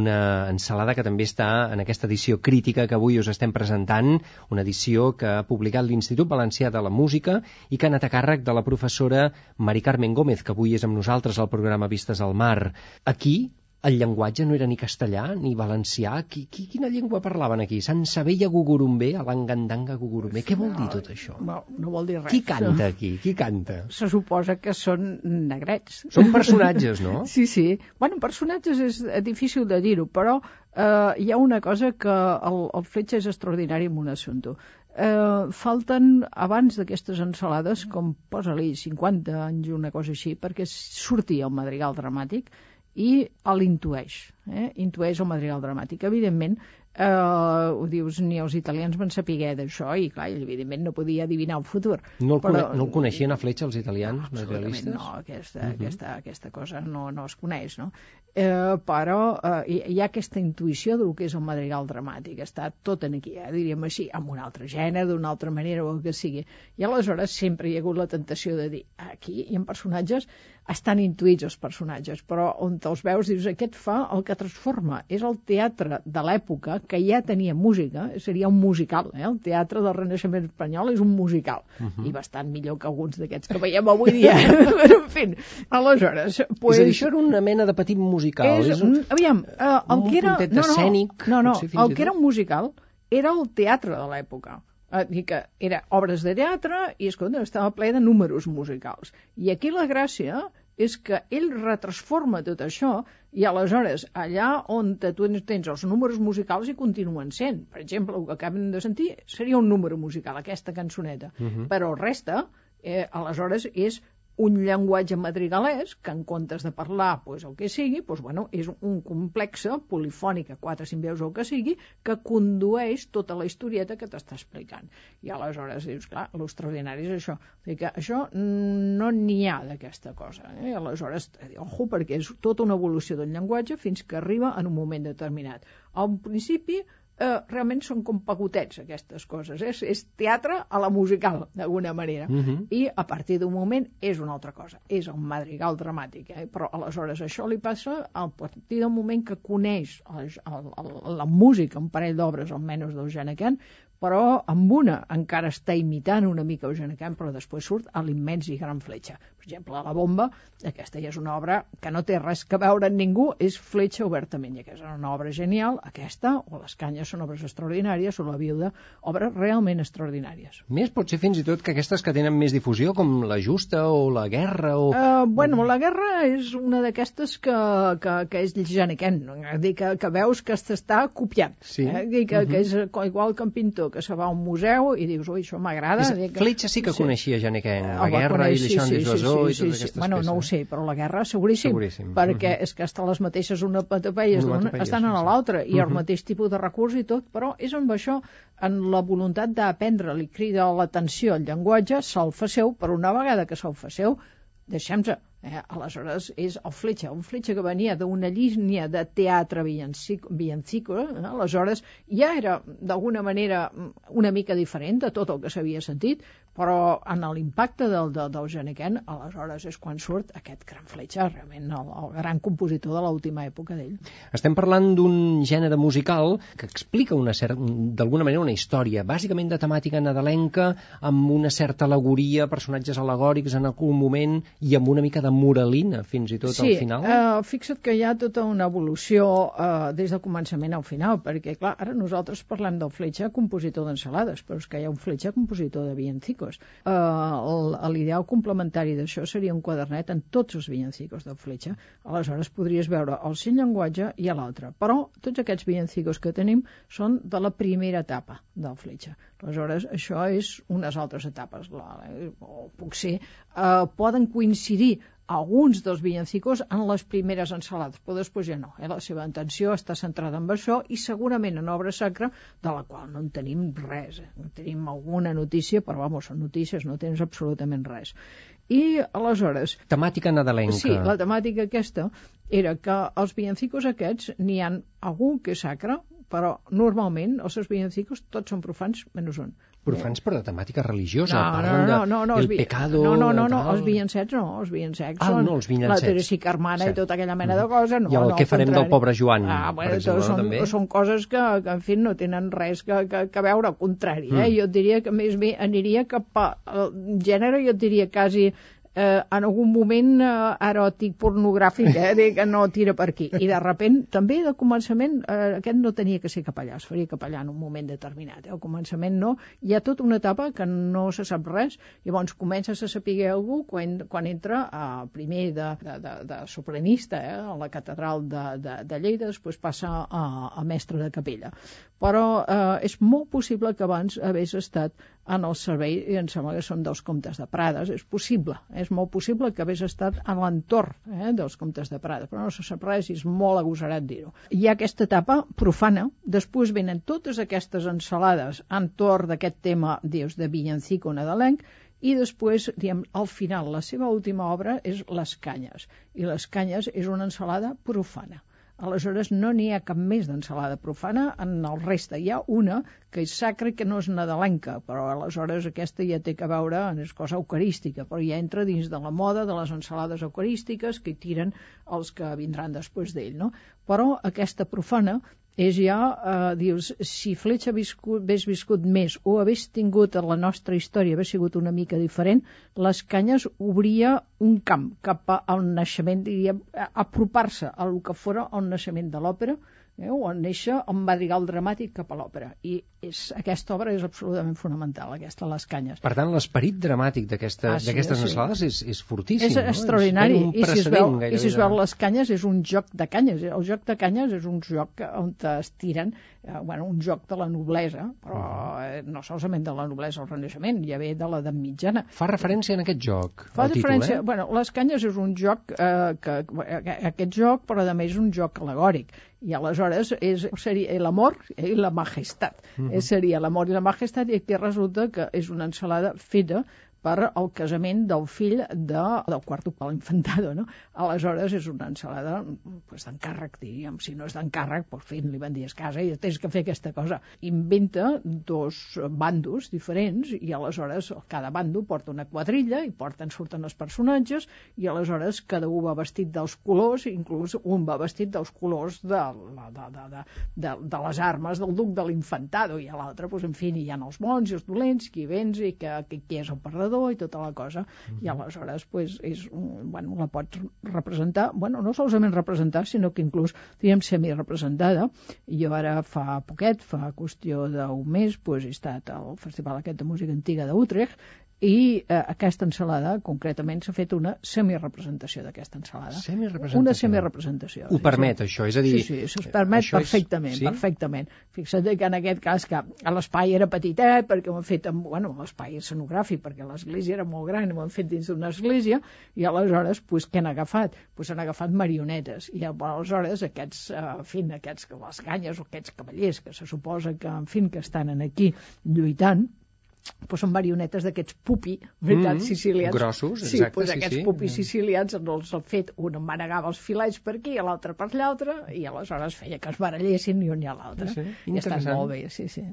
Una ensalada que també està en aquesta edició crítica que avui us estem presentant, una edició que ha publicat l'Institut Valencià de la Música i que ha anat a càrrec de la professora Mari Carmen Gómez, que avui és amb nosaltres al programa Vistes al Mar. Aquí el llenguatge no era ni castellà ni valencià. Qui, qui, quina llengua parlaven aquí? Sant Sabella Gugurumbé, Alangandanga Gugurumbé. Què vol dir tot això? No, no vol dir res. Qui canta aquí? Qui canta? Se suposa que són negrets. Són personatges, no? Sí, sí. Bueno, personatges és difícil de dir-ho, però eh, hi ha una cosa que el, el Fletxa és extraordinari en un assumpte. Eh, falten, abans d'aquestes ensalades, com posa-li 50 anys, una cosa així, perquè surti el madrigal dramàtic, i l'intueix. eh, intueix el madrigal dramàtic. Evidentment, eh, ho dius, ni els italians van saber d'això i, clar, ell, evidentment no podia adivinar el futur. No el, però, no el coneixien a fletxa els italians, no, materialistes? No, aquesta, uh -huh. aquesta, aquesta cosa no, no es coneix, no? Eh, però eh, hi, ha aquesta intuïció del que és el madrigal dramàtic, està tot en aquí, eh, diríem així, amb un altre gènere, d'una altra manera, o el que sigui. I aleshores sempre hi ha hagut la tentació de dir, aquí hi ha personatges estan intuïts els personatges, però on te'ls veus dius, aquest fa el que transforma. És el teatre de l'època que ja tenia música, seria un musical. Eh? El teatre del Renaixement espanyol és un musical, uh -huh. i bastant millor que alguns d'aquests que veiem avui dia. Però, en fi, aleshores... Pues, és a dir, això era una mena de petit musical. És, és un, aviam, eh, el un que era... No, no, escènic, no, no, el i que era un musical era el teatre de l'època. Eh, dir que era obres de teatre i, escolta, estava ple de números musicals. I aquí la gràcia és que ell retransforma tot això i aleshores allà on tu tens els números musicals hi continuen sent. Per exemple, el que acabem de sentir seria un número musical, aquesta cançoneta. Però el reste, eh, aleshores, és un llenguatge madrigalès que en comptes de parlar pues, el que sigui, pues, bueno, és un complexe polifònic a quatre veus o el que sigui que condueix tota la historieta que t'està explicant. I aleshores dius, clar, l'extraordinari és això. O sigui que això no n'hi ha d'aquesta cosa. Eh? Aleshores, eh, ojo, perquè és tota una evolució del llenguatge fins que arriba en un moment determinat. Al principi eh, realment són com pagotets aquestes coses, és, és teatre a la musical, d'alguna manera, Mhm. i a partir d'un moment és una altra cosa, és un madrigal dramàtic, eh? però aleshores això li passa a partir del moment que coneix el, el, el, la música, un parell d'obres almenys d'Eugene Kent, però amb una encara està imitant una mica Eugene Kent, però després surt a l'immens i gran fletxa. Exemple, La bomba, aquesta ja és una obra que no té res que veure amb ningú, és fletxa obertament, i aquesta és una obra genial, aquesta, o Les canyes són obres extraordinàries, o La viuda, obres realment extraordinàries. Més pot ser fins i tot que aquestes que tenen més difusió, com La Justa o La Guerra o... Uh, bueno, la guerra és una d'aquestes que, que, que és Janequent, no? Dir, que, que veus que s'està copiant. Sí. Eh? Dir que, que és igual que un pintor que se va a un museu i dius, ui, això m'agrada. Que- Fletxa sí que coneixia Janequén, Eh, La Guerra conèixer, i l'Eixant sí, sí, i totes aquestes sí. Bueno, no ho peces. sé, però la guerra seguríssim, Seguríssim. perquè Mhm. és que estan les mateixes onomatopeies d'una estan sí, sí. l'altra i el Mhm. mateix tipus de recurs i tot, però és amb això, en la voluntat d'aprendre, li crida l'atenció al llenguatge, se'l fa seu, però una vegada que se'l fa seu, deixem-se. Eh? Aleshores, és el Fletxa, un Fletxa que venia d'una línia de teatre villancico, eh? aleshores ja era d'alguna manera una mica diferent de tot el que s'havia sentit, però en l'impacte del, del, del aleshores és quan surt aquest gran Fletxa, realment el, el gran compositor de l'última època d'ell. Estem parlant d'un gènere musical que explica una d'alguna manera una història, bàsicament de temàtica nadalenca, amb una certa alegoria, personatges alegòrics en algun moment i amb una mica de moralina, fins i tot sí, al final. eh, fixa't que hi ha tota una evolució eh, des del començament al final, perquè, clar, ara nosaltres parlem del Fletxa compositor d'ensalades, però és que hi ha un Fletxa compositor de villancicos. Eh, el- L'ideal complementari d'això seria un quadernet en tots els villancicos del Fletxa. Aleshores podries veure el seu llenguatge i l'altre. Però tots aquests villancicos que tenim són de la primera etapa del Fletxa. Aleshores, això és unes altres etapes. La, o potser eh, poden coincidir alguns dels villancicos en les primeres ensalades, però després ja no. Eh? La seva atenció està centrada en això i segurament en obra sacra, de la qual no en tenim res. Eh? No tenim alguna notícia, però vamos, són notícies, no tens absolutament res. I aleshores, Temàtica nadalenca. Sí, la temàtica aquesta era que els villancicos aquests n'hi han algun que és sacre, però normalment els seus villancicos tots són profans menys un. Profans, però de temàtica religiosa. No, no, Parlen no, no, no, els el vi- pecado... no, no, no, no, els villancets no, els villancets Ah, no, els la. Teresa i Carmana Cert. i tota aquella mena de cosa, no, I el no, que farem del pobre Joan, ah, per bueno, exemple, són, també. són coses que, que, en fi, no tenen res que, que, que veure, al contrari, eh? Mm. jo et diria que més bé aniria cap al gènere, jo et diria quasi eh, en algun moment eh, eròtic, pornogràfic, eh, que no tira per aquí. I de repent, també de començament, eh, aquest no tenia que ser capellà, es faria capellà en un moment determinat. Eh? Al començament no, hi ha tota una etapa que no se sap res, llavors comences a saber algú quan, quan entra a, primer de, de, de, de sopranista eh, a la catedral de, de, de Lleida, després passa a, a mestre de capella. Però eh, és molt possible que abans hagués estat en el servei, i em sembla que són dels comtes de Prades, és possible, és molt possible que hagués estat a l'entorn eh, dels comtes de Prada, però no se sap res i és molt agosarat dir-ho. Hi ha aquesta etapa profana, després venen totes aquestes ensalades entorn d'aquest tema, dius, de villancico nadalenc, i després, diem, al final, la seva última obra és Les canyes, i Les canyes és una ensalada profana. Aleshores, no n'hi ha cap més d'ensalada profana, en el reste hi ha una que és sacra que no és nadalenca, però aleshores aquesta ja té que veure, és cosa eucarística, però ja entra dins de la moda de les ensalades eucarístiques que tiren els que vindran després d'ell, no? Però aquesta profana és ja, eh, dius, si Fletxa viscut, hagués viscut més o hagués tingut la nostra història, hagués sigut una mica diferent, les canyes obria un camp cap al naixement, diríem, a apropar-se al que fora el naixement de l'òpera, eh, o en néixer madrigal dramàtic cap a l'òpera. I és, aquesta obra és absolutament fonamental, aquesta, Les canyes. Per tant, l'esperit dramàtic d'aquesta- Ah, sí, d'aquestes sí. és, és fortíssim. És no? extraordinari. És I si, es veu, I si es veu les canyes, és un joc de canyes. El joc de canyes és un joc on es tiren, eh, bueno, un joc de la noblesa, però eh, no solament de la noblesa al Renaixement, ja ve de l'edat mitjana. Fa referència en aquest joc, Fa el títol, diferència... eh? Bueno, les canyes és un joc, eh, que, aquest joc, però a més és un joc alegòric. I aleshores és, seria l'amor i la majestat. Mhm. Eh, seria l'amor i la majestat i aquí resulta que és una ensalada feta per al casament del fill de, del quart ducal infantado, no? Aleshores és una ensalada pues, d'encàrrec, diríem. Si no és d'encàrrec, pues, fin, li van dir a casa i tens que fer aquesta cosa. Inventa dos bandos diferents i aleshores cada bando porta una quadrilla i porten, surten els personatges i aleshores cada un va vestit dels colors, inclús un va vestit dels colors de, la- de, de, de, de, de les armes del duc de l'infantado i a l'altre, pues, en fi, hi ha els bons i els dolents, qui vens i que, que, qui és el perdedor i tota la cosa. I aleshores pues, és, bueno, la pots representar, bueno, no solament representar, sinó que inclús, diguem, semi-representada. Jo ara fa poquet, fa qüestió d'un mes, pues, he estat al Festival aquest de Música Antiga d'Utrecht i eh, aquesta ensalada, concretament, s'ha fet una semirepresentació d'aquesta ensalada. Semirepresentació. Una semirepresentació. Ho sí, permet, sí. això, és a dir... Sí, sí, això es permet això és- perfectament, sí? perfectament. Fixa't que en aquest cas que l'espai era petitet, perquè ho han fet amb, bueno, l'espai escenogràfic, perquè l'església era molt gran, ho han fet dins d'una església, i aleshores, pues, què han agafat? Pues han agafat marionetes, i aleshores aquests, eh, en fi, aquests, les canyes o aquests cavallers que se suposa que, en fi, que estan en aquí lluitant, pues són marionetes d'aquests pupi, veritat, Mhm, sicilians. grossos, sí, exacte, pues sí, aquests sí. pupis sicilians en els ha fet, un manegava els filets per aquí, l'altre per l'altre, i aleshores feia que es barallessin i un i a l'altre. Sí, sí, I estan molt bé, sí, sí.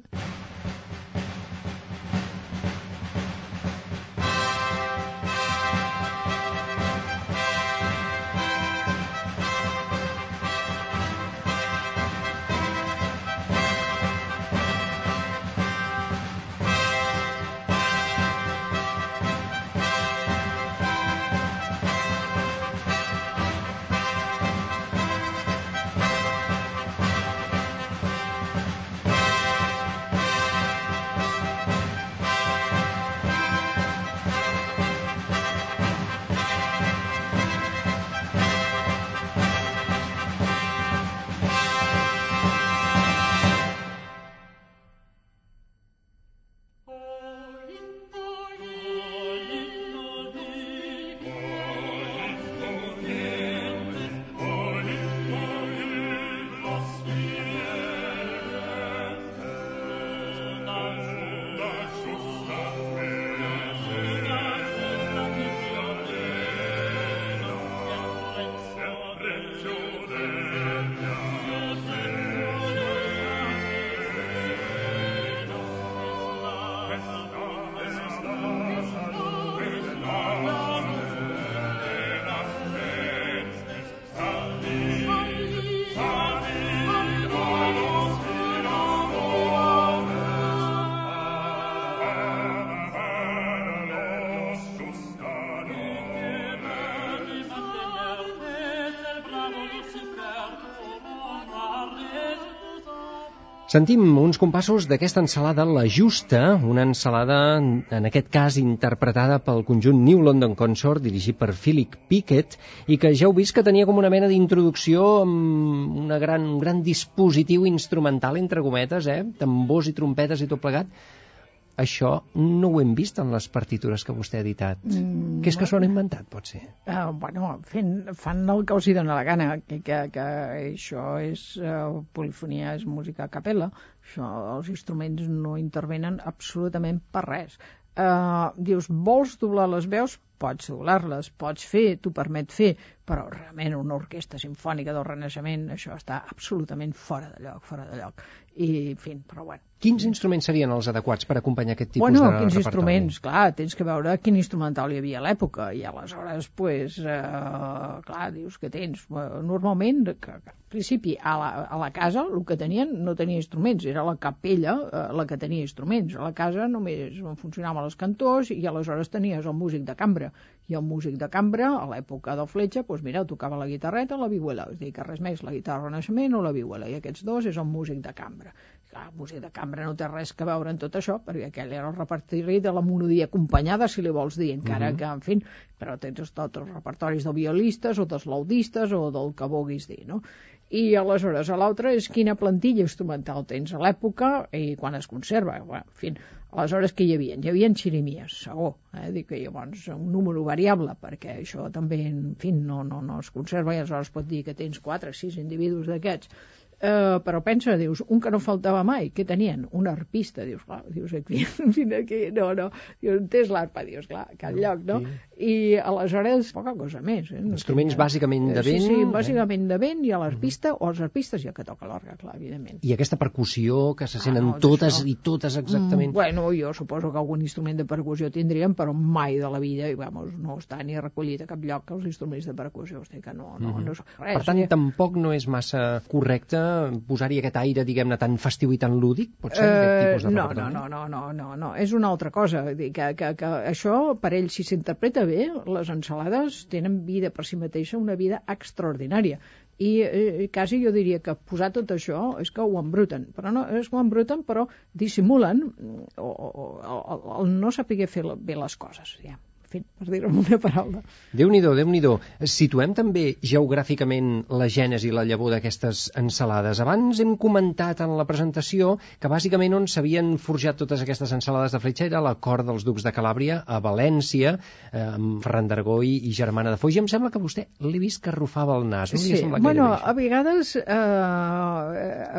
Western Sentim uns compassos d'aquesta ensalada La Justa, una ensalada, en aquest cas, interpretada pel conjunt New London Consort, dirigit per Philip Pickett, i que ja heu vist que tenia com una mena d'introducció amb una gran, un gran dispositiu instrumental, entre cometes, eh? tambors i trompetes i tot plegat. Això no ho hem vist en les partitures que vostè ha editat. Mm, que és que s'ho han inventat, pot ser? Uh, bueno, fent, fan el que els hi dona la gana, que, que, que això és uh, polifonia, és música a capella, això, els instruments no intervenen absolutament per res. Uh, dius, vols doblar les veus? Pots doblar-les, pots fer, t'ho permet fer, però realment una orquestra sinfònica del Renaixement, això està absolutament fora de lloc, fora de lloc. I, en fi, però bueno, Quins instruments serien els adequats per acompanyar aquest tipus bueno, de quins repertori? instruments, clar, tens que veure quin instrumental hi havia a l'època i aleshores, pues, eh, clar, dius que tens, eh, normalment, que, al principi, a la, a la casa el que tenien no tenia instruments, era la capella eh, la que tenia instruments, a la casa només funcionaven els cantors i aleshores tenies el músic de cambra, i el músic de cambra, a l'època del Fletxa, doncs mira, tocava la guitarreta o la vihuela, és a dir, que res més, la guitarra renaixement o la vihuela, i aquests dos és el músic de cambra. Clar, el músic de cambra no té res que veure en tot això, perquè aquell era el repertori de la monodia acompanyada, si li vols dir, encara que, en fi, però tens tots els repertoris de violistes o dels laudistes o del que vulguis dir, no? I aleshores, a l'altre és quina plantilla instrumental tens a l'època i quan es conserva. Bueno, en fi, aleshores què hi havia? Hi havia xirimies, segur. Eh? Dic que llavors un número variable, perquè això també, en fi, no, no, no es conserva i aleshores pot dir que tens 4 o 6 individus d'aquests. Uh, però pensa, dius, un que no faltava mai, què tenien? Un arpista, dius, clar, dius, aquí, en fi, aquí, no, no, dius, és l'arpa? Dius, clar, a cap lloc, no? I aleshores, poca cosa més. Eh? No Instruments tenia- bàsicament de Eh, vent, Sí, sí, eh? bàsicament de vent, i a l'arpista, o els arpistes, el que toca l'orga, clar, evidentment. I aquesta percussió que se senten Ah, no, totes d'això. i totes exactament. Mm, bueno, jo suposo que algun instrument de percussió tindríem, però mai de la vida, i vamos, no està ni recollit a cap lloc els instruments de percussió, o sigui que no, no, no és res. Per tant, eh? tampoc no és massa correcte posar-hi aquest aire, diguem-ne, tan festiu i tan lúdic, pot ser, aquest Eh, tipus de no, no, no, no, no, no, no, és una altra cosa. Dir que, que, que això, per ell, si s'interpreta bé, les ensalades tenen vida per si mateixa, una vida extraordinària. I eh, quasi jo diria que posar tot això és que ho embruten, però no, és que ho embruten, però dissimulen mm, o, o, o, el no saber fer bé les coses, ja. Fi, per dir-ho amb una paraula. Déu-n'hi-do, déu nhi déu Situem també geogràficament la gènesi i la llavor d'aquestes ensalades. Abans hem comentat en la presentació que bàsicament on s'havien forjat totes aquestes ensalades de fletxa era la cort dels ducs de Calàbria, a València, eh, amb Ferran d'Argó i, Germana de Foix. I em sembla que vostè l'he vist que arrufava el nas. No Sí, bueno, a vegades, eh,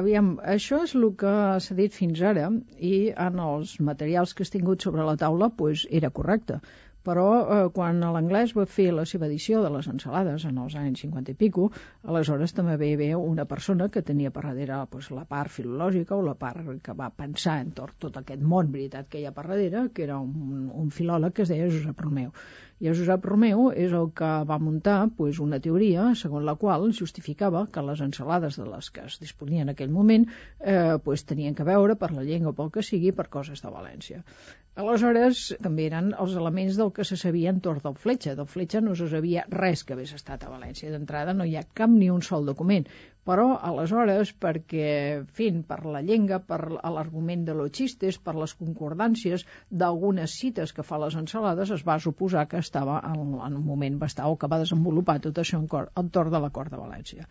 aviam, això és el que s'ha dit fins ara i en els materials que has tingut sobre la taula pues, era correcte. Però eh, quan l'anglès va fer la seva edició de les ensalades en els anys 50 i pico, aleshores també va haver una persona que tenia per darrere pues, la part filològica o la part que va pensar entorn tot aquest món veritat que hi ha per darrere, que era un, un filòleg que es deia Josep Romeu. I el Josep Romeu és el que va muntar pues, una teoria segons la qual justificava que les ensalades de les que es disponien en aquell moment eh, pues, tenien que veure per la llengua pel que sigui per coses de València. Aleshores, també eren els elements del que se sabia entorn del Fletxa. Del Fletxa no se sabia res que hagués estat a València. D'entrada no hi ha cap ni un sol document. Però, aleshores, perquè, en fi, per la llengua, per l'argument de los xistes, per les concordàncies d'algunes cites que fa les ensalades, es va suposar que estava en, en un moment bastant, o que va desenvolupar tot això en cor, entorn de la Cort de València.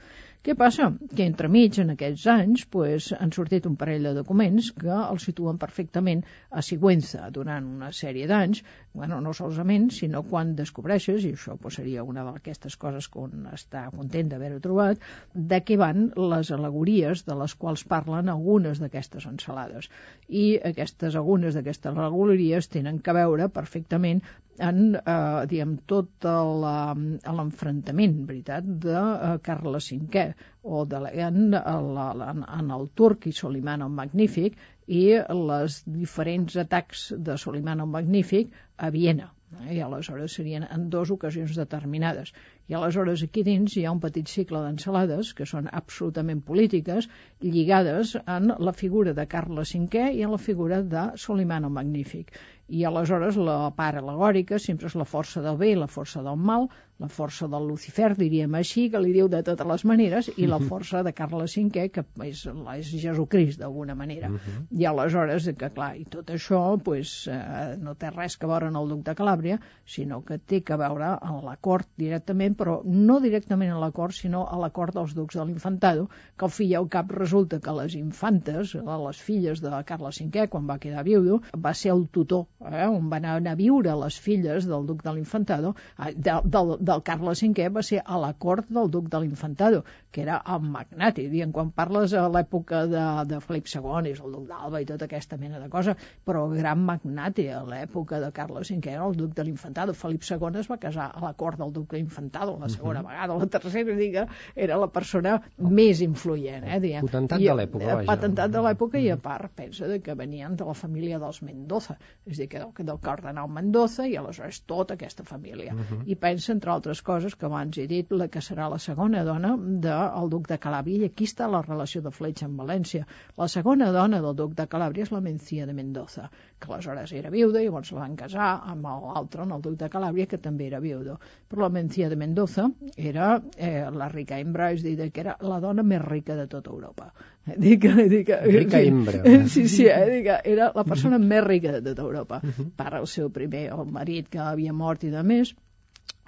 Què passa? Que entremig, en aquests anys, pues, han sortit un parell de documents que els situen perfectament a Sigüenza durant una sèrie d'anys, bueno, no solament, sinó quan descobreixes, i això pues, seria una d'aquestes coses que un està content d'haver-ho trobat, de què van les alegories de les quals parlen algunes d'aquestes ensalades. I aquestes algunes d'aquestes alegories tenen que veure perfectament en eh, diguem, tot la- l'enfrontament veritat de eh, Carles V o de, la- en, el turc i Soliman el Magnífic i les diferents atacs de Soliman el Magnífic a Viena eh? i aleshores serien en dues ocasions determinades i aleshores aquí dins hi ha un petit cicle d'ensalades que són absolutament polítiques lligades en la figura de Carles V i en la figura de Soliman el Magnífic i aleshores la part alegòrica sempre és la força del bé i la força del mal, la força del Lucifer, diríem així, que li diu de totes les maneres, i la força de Carles V, que és, és Jesucrist, d'alguna manera. I aleshores, que clar, i tot això pues, eh, no té res que veure en el duc de Calàbria, sinó que té que veure en la cort directament, però no directament a la cort, sinó a la cort dels ducs de l'Infantado, que al fi i al cap resulta que les infantes, les filles de Carles V, quan va quedar viudo, va ser el tutor, eh, on van anar a viure les filles del duc de l'Infantado, eh, del, del, Carles V va ser a la cort del duc de l'Infantado, que era el magnate. Dient, quan parles a l'època de, de Felip II, és el duc d'Alba i tota aquesta mena de cosa, però el gran magnate a l'època de Carles V era el duc de l'Infantado. Felip II es va casar a la cort del duc de l'Infantado, la segona uh -huh. vegada, la tercera, diga, era la persona més influent. Eh, diguem. Potentat I, de l'època, vaja. Patentat de l'època i a part, pensa de que venien de la família dels Mendoza, és a dir, que del, del cardenal Mendoza i aleshores tota aquesta família. Uh -huh. I pensa, entre altres coses, que abans he dit la que serà la segona dona del duc de Calàbria, i aquí està la relació de Fletxa amb València. La segona dona del duc de Calàbria és la Mencia de Mendoza, que aleshores era viuda i llavors la van casar amb l'altre, amb el duc de Calàbria, que també era viudo. Però la Mencia de Mendoza era eh, la rica hembra, és dir, que era la dona més rica de tota Europa. Dic, dic, Rica hembra. Sí, sí, eh, dic, era la persona més rica de tota Europa. Per al seu primer, el marit que havia mort i de més,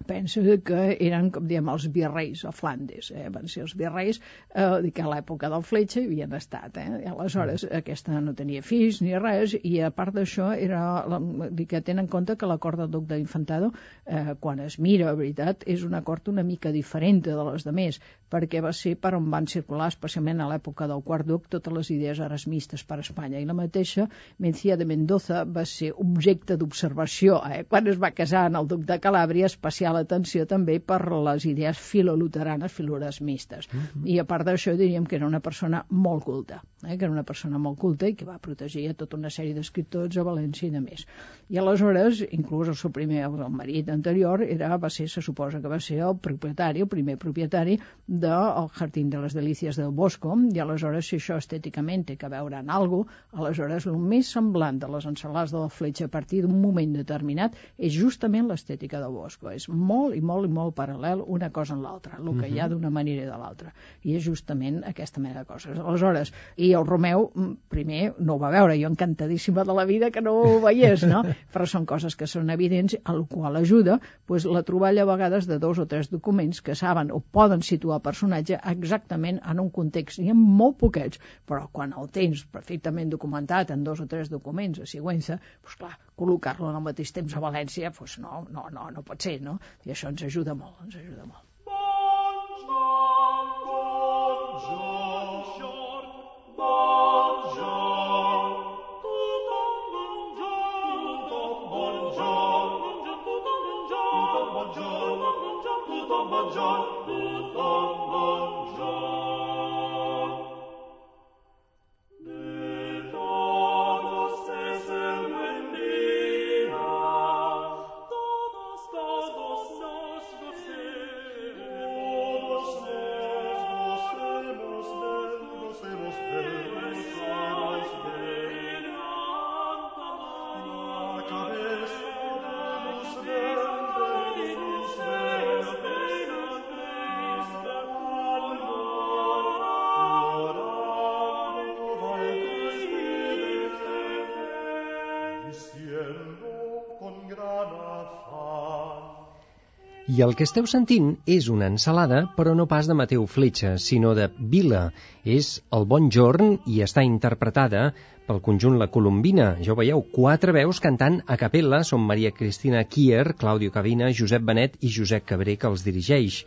penso que eren, com diem, els virreis a Flandes, eh? van ser els virreis eh, que a l'època del Fletxa hi havien estat, eh? I aleshores aquesta no tenia fills ni res, i a part d'això era, que tenen en compte que la cort del duc d'Infantado, eh, quan es mira, a veritat, és una cort una mica diferent de les de més, perquè va ser per on van circular, especialment a l'època del quart duc, totes les idees erasmistes per Espanya, i la mateixa Mencia de Mendoza va ser objecte d'observació eh? quan es va casar en el duc de Calàbria, especial atenció també per les idees filoluteranes, filorasmistes. Uh -huh. I a part d'això diríem que era una persona molt culta, eh? que era una persona molt culta i que va protegir a tota una sèrie d'escriptors a València i de més. I aleshores, inclús el seu primer, el marit anterior, era, va ser, se suposa que va ser el propietari, el primer propietari del Jardín de les Delícies del Bosco, i aleshores, si això estèticament té que veure en alguna aleshores el més semblant de les ensalades de la fletxa a partir d'un moment determinat és justament l'estètica del Bosco. És molt i molt i molt paral·lel una cosa en l'altra, el que hi ha d'una manera i de l'altra. I és justament aquesta mena de coses. Aleshores, i el Romeu, primer, no ho va veure, jo encantadíssima de la vida que no ho veiés, no? Però són coses que són evidents, al qual ajuda pues, la troballa a vegades de dos o tres documents que saben o poden situar el personatge exactament en un context. N'hi ha molt poquets, però quan el tens perfectament documentat en dos o tres documents a Sigüenza, pues, clar, col·locar-lo al mateix temps a València, pues, no, no, no, no pot ser, no? I això ens ajuda molt, ens ajuda molt. I el que esteu sentint és una ensalada, però no pas de Mateu Fletxa, sinó de Vila. És el Bon Jorn i està interpretada pel conjunt La Colombina. Ja ho veieu, quatre veus cantant a capella. Són Maria Cristina Kier, Claudio Cabina, Josep Benet i Josep Cabré, que els dirigeix.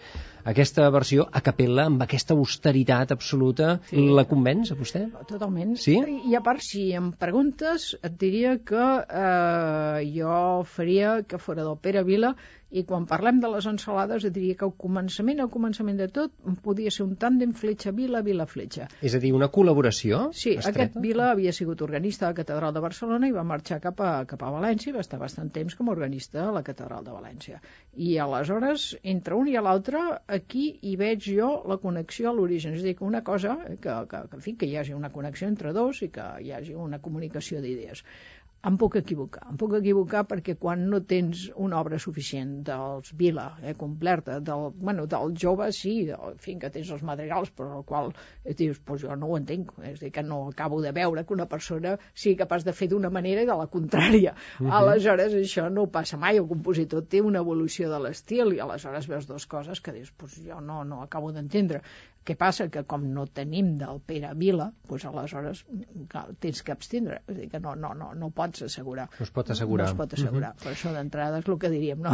Aquesta versió a capella, amb aquesta austeritat absoluta, sí. la convenç a vostè? Totalment. Sí? I, I a part, si em preguntes, et diria que eh, jo faria que fora del Pere Vila i quan parlem de les ensalades et diria que al començament, al començament de tot, podia ser un tàndem fletxa-vila-vila-fletxa. És a dir, una col·laboració Sí, estreta? aquest Vila havia sigut organista a la Catedral de Barcelona i va marxar cap a, cap a València i va estar bastant temps com a organista a la Catedral de València. I aleshores, entre un i l'altre, aquí hi veig jo la connexió a l'origen. És a dir, que una cosa, que, que, que, en fi, que hi hagi una connexió entre dos i que hi hagi una comunicació d'idees. Em puc equivocar. Em puc equivocar perquè quan no tens una obra suficient dels Vila, eh, completa, del, bueno, del jove sí, del, en fi, que tens els madrigals, però el qual eh, dius, pues jo no ho entenc, és a dir, que no acabo de veure que una persona sigui capaç de fer d'una manera i de la contrària. Uh -huh. Aleshores, això no passa mai, el compositor té una evolució de l'estil i aleshores veus dues coses que dius, pues jo no, no acabo d'entendre. Què passa? Que com no tenim del Pere Vila, doncs aleshores clar, tens que abstindre. És dir, que no, no, no, no pots assegurar. No es pot assegurar. No es pot assegurar. Uh -huh. Per això d'entrada és el que diríem, no?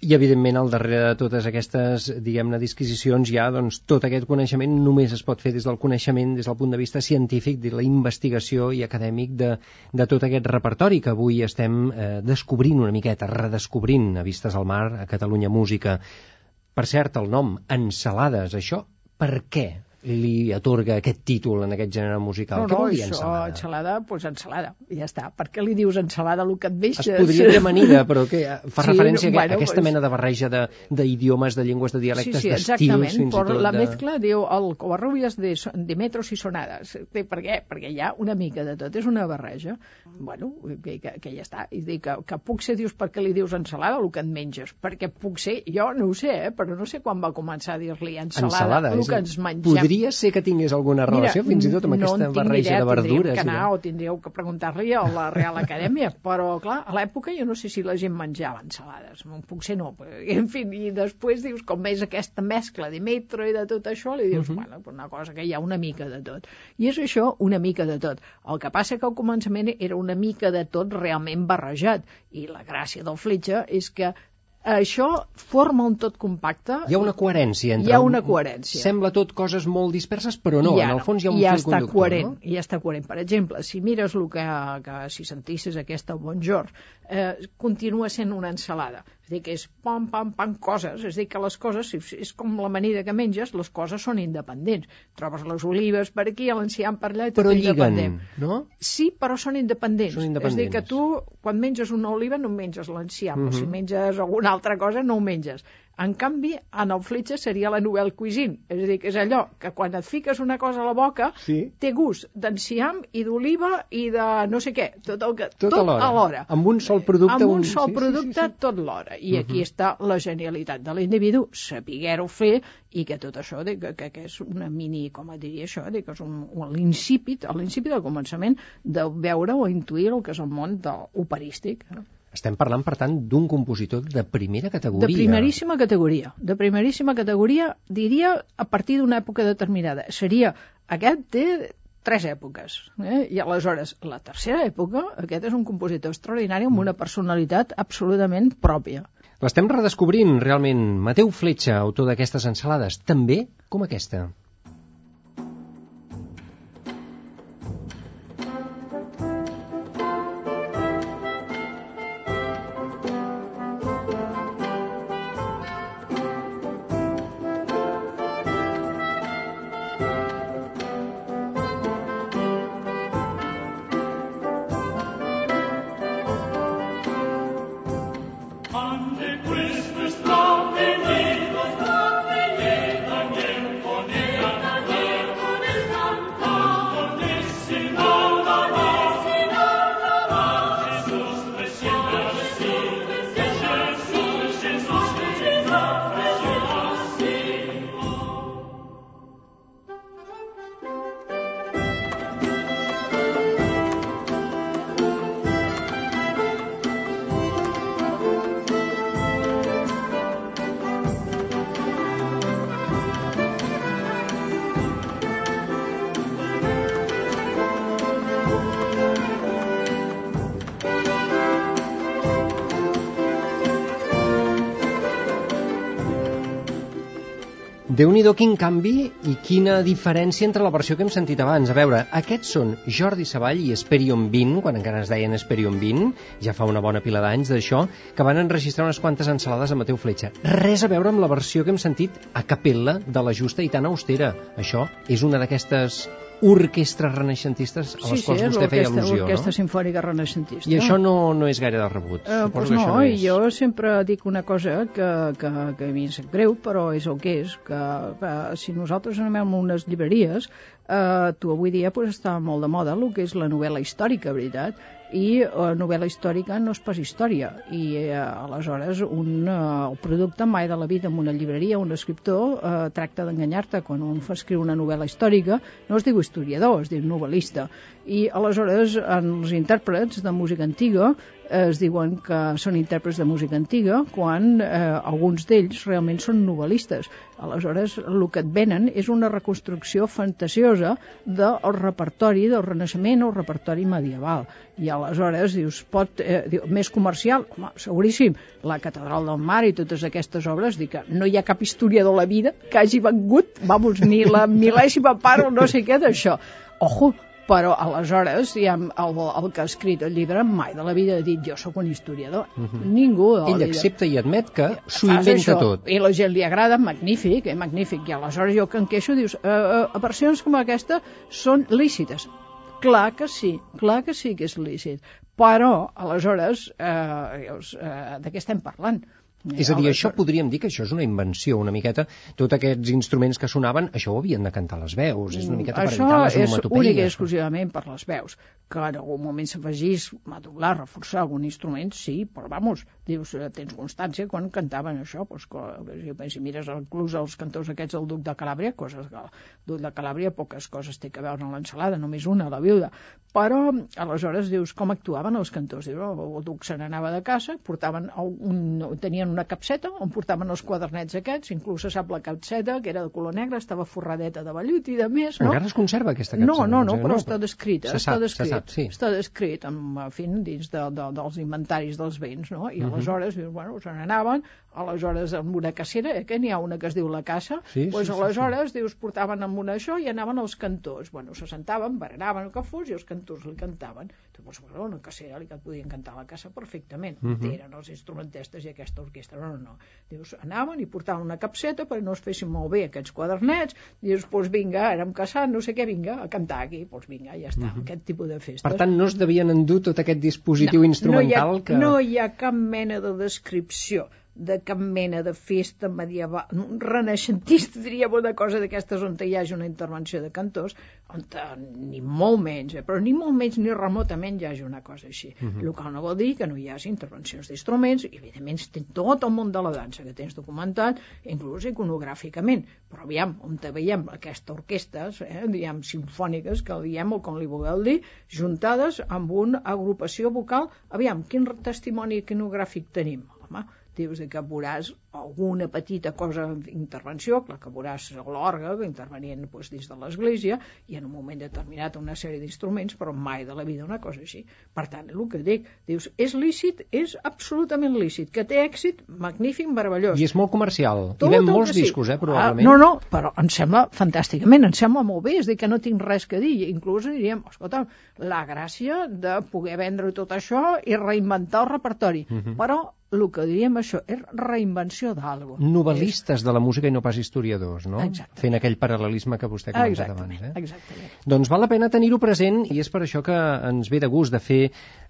I, evidentment, al darrere de totes aquestes, diguem-ne, disquisicions, ja, doncs, tot aquest coneixement només es pot fer des del coneixement, des del punt de vista científic, de la investigació i acadèmic de, de tot aquest repertori que avui estem eh, descobrint una miqueta, redescobrint a Vistes al Mar, a Catalunya Música. Per cert, el nom, Ensalades, això per què li atorga aquest títol en aquest gènere musical? No, Què no, vol dir ensalada? ensalada, doncs ensalada, ja està. Per què li dius ensalada el que et deixes? Es podria dir amanida, però que fa Sí, referència a, bueno, a aquesta pues- mena de barreja de- d'idiomes, de, de llengües, de Sí, dialectes, sí, d'estils, exactament, fins i tot la de... mezcla diu el Covarrubias de, de metros i sonades. Per què? Perquè hi ha una mica de tot, és una barreja. Bueno, que, que, que ja està. I dic que, que puc ser, dius, per què li dius ensalada el que et menges? Perquè puc ser, jo no ho sé, eh, però no sé quan va començar a dir-li ensalada, ensalada el que ens mengem. Podria ser que tingués alguna relació fins i tot amb no aquesta barreja idea, de verdures. Tindríeu que anar o tindríeu que preguntar-li a la Real Acadèmia, però clar, a l'època jo no sé si la gent menjava ensalades, potser no, però, en fi, i després dius, com és aquesta mescla de metro i de tot això, li dius, uh -huh. bueno, una cosa que hi ha una mica de tot. I és això, una mica de tot. El que passa que al començament era una mica de tot realment barrejat, i la gràcia del fletxa és que això forma un tot compacte. Hi ha una coherència entre... Hi ha una coherència. Sembla tot coses molt disperses, però no, I en el fons hi ha un ja fil està conductor, coherent, no? ja està coherent. Per exemple, si mires el que, que si sentissis aquesta Bonjour, eh, continua sent una ensalada. És dir, que és pam, pam, pam, coses. És dir, que les coses, si- és com l'amanida que menges, les coses són independents. Trobes les olives per aquí, l'enciam per allà, i tot Però lliguen, no? Sí, però són independents. Són És a dir, que independents. tu, quan menges una oliva, no menges l'enciam, o si Mhm. menges alguna altra cosa, no ho menges. En canvi, en el fletxa seria la nouvelle cuisine. És a dir, que és allò que quan et fiques una cosa a la boca, Sí. té gust d'enciam i d'oliva i de no sé què, tot, el que, Tot alhora. alhora. Amb un sol producte, Amb un un- sol sí, sí, producte, sí, sí. tot l'hora. I aquí està la genialitat de l'individu, saber-ho fer i que tot això, de, que, que, que és una mini, com et diria això, de, que és un, un l'incipit, l'incipit del començament de veure o intuir el que és el món de operístic. eh? Estem parlant, per tant, d'un compositor de primera categoria. De primeríssima categoria. De primeríssima categoria, diria, a partir d'una època determinada. Seria, aquest té tres èpoques. Eh? I aleshores, la tercera època, aquest és un compositor extraordinari amb una personalitat absolutament pròpia. L'estem redescobrint, realment. Mateu Fletxa, autor d'aquestes ensalades, també com aquesta. Déu nhi quin canvi i quina diferència entre la versió que hem sentit abans. A veure, aquests són Jordi Savall i Esperion 20, quan encara es deien Esperion 20, ja fa una bona pila d'anys d'això, que van enregistrar unes quantes ensalades a Mateu Fletxa. Res a veure amb la versió que hem sentit a capella de la justa i tan austera. Això és una d'aquestes orquestres renaixentistes a les quals és vostè feia al·lusió, l'orquestra no? sinfònica renaixentista. I això no, no és gaire de rebut. Eh, Suposo pues això no, és... jo sempre dic una cosa que, que, que a mi em sap greu, però és el que és, que, que si nosaltres anem a unes llibreries, eh, tu avui dia pues, està molt de moda el que és la novel·la històrica, veritat? I eh, novel·la històrica no és pas història. I eh, aleshores un, eh, producte mai de la vida en una llibreria un escriptor eh, tracta d'enganyar-te quan un fa escriure una novel·la històrica. No es diu historiador, es diu novel·lista. I aleshores en els intèrprets de música antiga es diuen que són intèrprets de música antiga quan eh, alguns d'ells realment són novel·listes. Aleshores el que et venen és una reconstrucció fantasiosa del repertori del Renaixement o repertori medieval. I aleshores dius, pot, eh, diu, més comercial, home, seguríssim, la Catedral del Mar i totes aquestes obres, dic que no hi ha cap historiador de la vida que hagi vengut, vamos, ni la mil·lèsima part o no sé què d'això. Ojo, però aleshores ja, el, el que ha escrit el llibre mai de la vida ha dit jo sóc un historiador. Uh -huh. Ningú de la Ell accepta i admet que s'ho inventa això, tot. I la gent li agrada, magnífic, eh, magnífic. I aleshores jo que em queixo, dius, eh, eh, versions com aquesta són lícites. Clar que sí, clar que sí que és lícit. Però, aleshores, eh, eh, de què estem parlant? És a dir, això podríem dir que això és una invenció, una miqueta. Tots aquests instruments que sonaven, això ho havien de cantar les veus. És una miqueta per Això evitar les és únic i onomatopeies. exclusivament per les veus. Que en algun moment s'afegís a doblar, reforçar algun instrument, sí, però vamos, dius, eh, tens constància quan cantaven això, doncs, que, si mires inclús els cantors aquests del Duc de Calàbria, coses que el Duc de Calàbria poques coses té que veure amb l'ensalada, només una, la viuda. Però, aleshores, dius, com actuaven els cantors? Dius, oh, el Duc se n'anava de casa, portaven un, tenien una capseta on portaven els quadernets aquests, inclús se sap la capseta, que era de color negre, estava forradeta de vellut i de més, no? Encara es conserva aquesta No, capçada? no, no, doncs, eh? però està descrit, eh? Se està sap, descrit, se sap, sí. està descrit amb, en fi, dins de, de, dels inventaris dels béns, no? Mhm. I aleshores, bueno, se n'anaven, aleshores amb una cacera, eh, que n'hi ha una que es diu la casa, Sí, pues sí, sí, aleshores, dius, portaven amb una això i anaven els cantors, bueno, se sentaven, baranaven el que fos i els cantors li cantaven. Pues, bueno, una cacera li podien cantar la casa perfectament, Mhm. eren els instrumentistes i aquesta orquestra, no, no, no. Dius, anaven i portaven una capseta perquè no es fessin molt bé aquests quadernets, dius, pues vinga, érem casats, no sé què, vinga, a cantar aquí, pues vinga, ja està, aquest tipus de festes. Mhm. Per tant, no es devien endur tot aquest dispositiu instrumental no hi ha, que... No hi ha cap mena de descripció de cap mena de festa medieval, renaixentista, diríem una cosa d'aquestes on hi hagi una intervenció de cantors, on te, ni molt menys, eh, però ni molt menys ni remotament hi hagi una cosa així. Uh -huh. El qual no vol dir que no hi hagi intervencions d'instruments, i evidentment tens tot el món de la dansa que tens documentat, inclús iconogràficament, però aviam, on te veiem aquestes orquestes, eh, diguem, sinfòniques, que diem o com li vulgueu dir, juntades amb una agrupació vocal, aviam, quin testimoni iconogràfic tenim? Home, dius que veuràs alguna petita cosa d'intervenció, clar que veuràs l'orga que intervenien doncs, dins de l'església i en un moment determinat una sèrie d'instruments, però mai de la vida una cosa així. Per tant, el que dic, dius, és lícit, és absolutament lícit, que té èxit, magnífic, meravellós. I és molt comercial. Tot I ven molts sí. discos, eh, Ah, probablement. no, no, però em sembla fantàsticament, em sembla molt bé, és dir, que no tinc res que dir. Inclús diríem, escolta, la gràcia de poder vendre tot això i reinventar el repertori. Mhm. Però el que diríem això és reinvenció d'algo. Novel·listes de la música i no pas historiadors, no? Exactament. Fent aquell paral·lelisme que vostè ha Exactament, abans. Eh? exactament. Doncs val la pena tenir-ho present i és per això que ens ve de gust de fer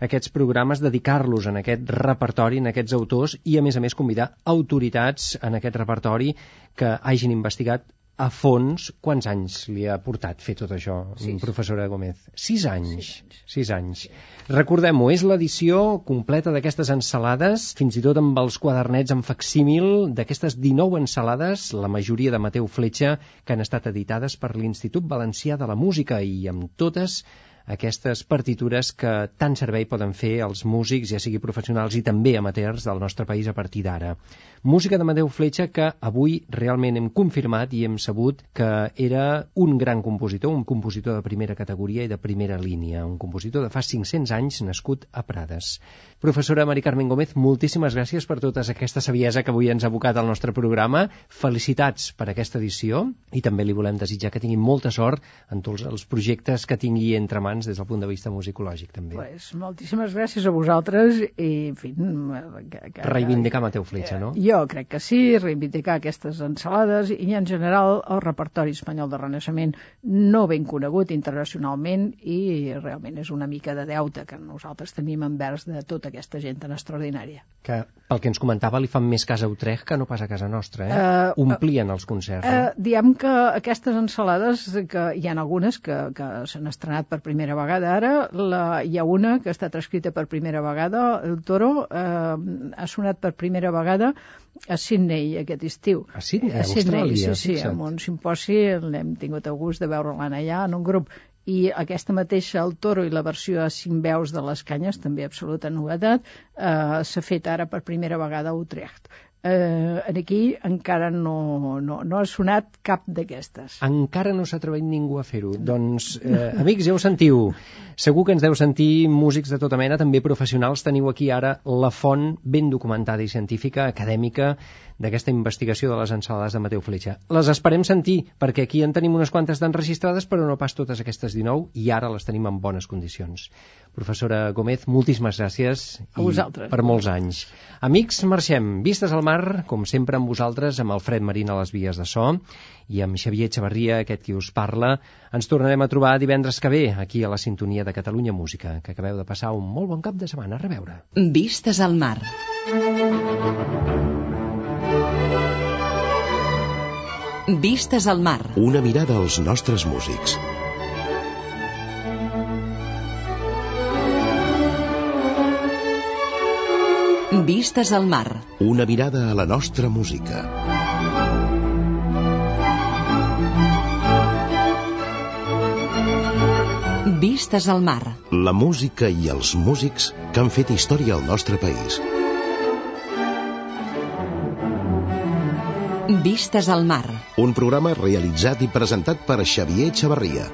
aquests programes, dedicar-los en aquest repertori, en aquests autors i a més a més convidar autoritats en aquest repertori que hagin investigat a fons quants anys li ha portat fer tot això, Sis. professora Gómez? Sis anys. Sis anys. Anys. Recordem-ho, és l'edició completa d'aquestes ensalades, fins i tot amb els quadernets en facsímil d'aquestes 19 ensalades, la majoria de Mateu Fletxa, que han estat editades per l'Institut Valencià de la Música i amb totes aquestes partitures que tant servei poden fer els músics, ja sigui professionals i també amateurs del nostre país a partir d'ara. Música de Mateu Fletxa que avui realment hem confirmat i hem sabut que era un gran compositor, un compositor de primera categoria i de primera línia, un compositor de fa 500 anys nascut a Prades. Professora Mari Carmen Gómez, moltíssimes gràcies per tota aquesta saviesa que avui ens ha abocat al nostre programa. Felicitats per aquesta edició i també li volem desitjar que tingui molta sort en tots els projectes que tingui entre mans interessants des del punt de vista musicològic, també. Pues, moltíssimes gràcies a vosaltres i, en fi... Que, que, Reivindicar Mateu Fletxa, no? Jo crec que sí, reivindicar aquestes ensalades i, en general, el repertori espanyol de Renaixement no ben conegut internacionalment i realment és una mica de deute que nosaltres tenim envers de tota aquesta gent tan extraordinària. Que, pel que ens comentava, li fan més cas a Utrecht que no pas a casa nostra, eh? Eh, Omplien els concerts, Eh, no? diem que aquestes ensalades, que hi ha algunes que, que s'han estrenat per primera vegada ara, la, hi ha una que ha estat escrita per primera vegada, el Toro, eh, ha sonat per primera vegada a Sydney aquest estiu. A Sydney, a a Sydney, Austràlia, sí, sí, fixa't. en un simposi l'hem tingut el gust de veure-la allà en un grup i aquesta mateixa, el Toro i la versió a cinc veus de les canyes, també absoluta novetat, eh, s'ha fet ara per primera vegada a Utrecht. Eh, aquí encara no, no, no ha sonat cap d'aquestes. Encara no s'ha atrevit ningú a fer-ho. Doncs, eh, amics, ja ho sentiu. Segur que ens deu sentir músics de tota mena, també professionals. Teniu aquí ara la font ben documentada i científica, acadèmica, d'aquesta investigació de les ensalades de Mateu Fletxa. Les esperem sentir, perquè aquí en tenim unes quantes d'enregistrades, però no pas totes aquestes 19, i ara les tenim en bones condicions. Professora Gómez, moltíssimes gràcies. A vosaltres. Per molts anys. Amics, marxem. Vistes al mar, com sempre amb vosaltres, amb Alfred Marín a les vies de so, i amb Xavier Xavarria, aquest qui us parla. Ens tornarem a trobar divendres que ve, aquí a la sintonia de Catalunya Música. Que acabeu de passar un molt bon cap de setmana. A reveure. Vistes al mar. Vistes al mar. Una mirada als nostres músics. Vistes al mar. Una mirada a la nostra música. Vistes al mar. La música i els músics que han fet història al nostre país. Vistes al mar. Un programa realitzat i presentat per Xavier Xavarria.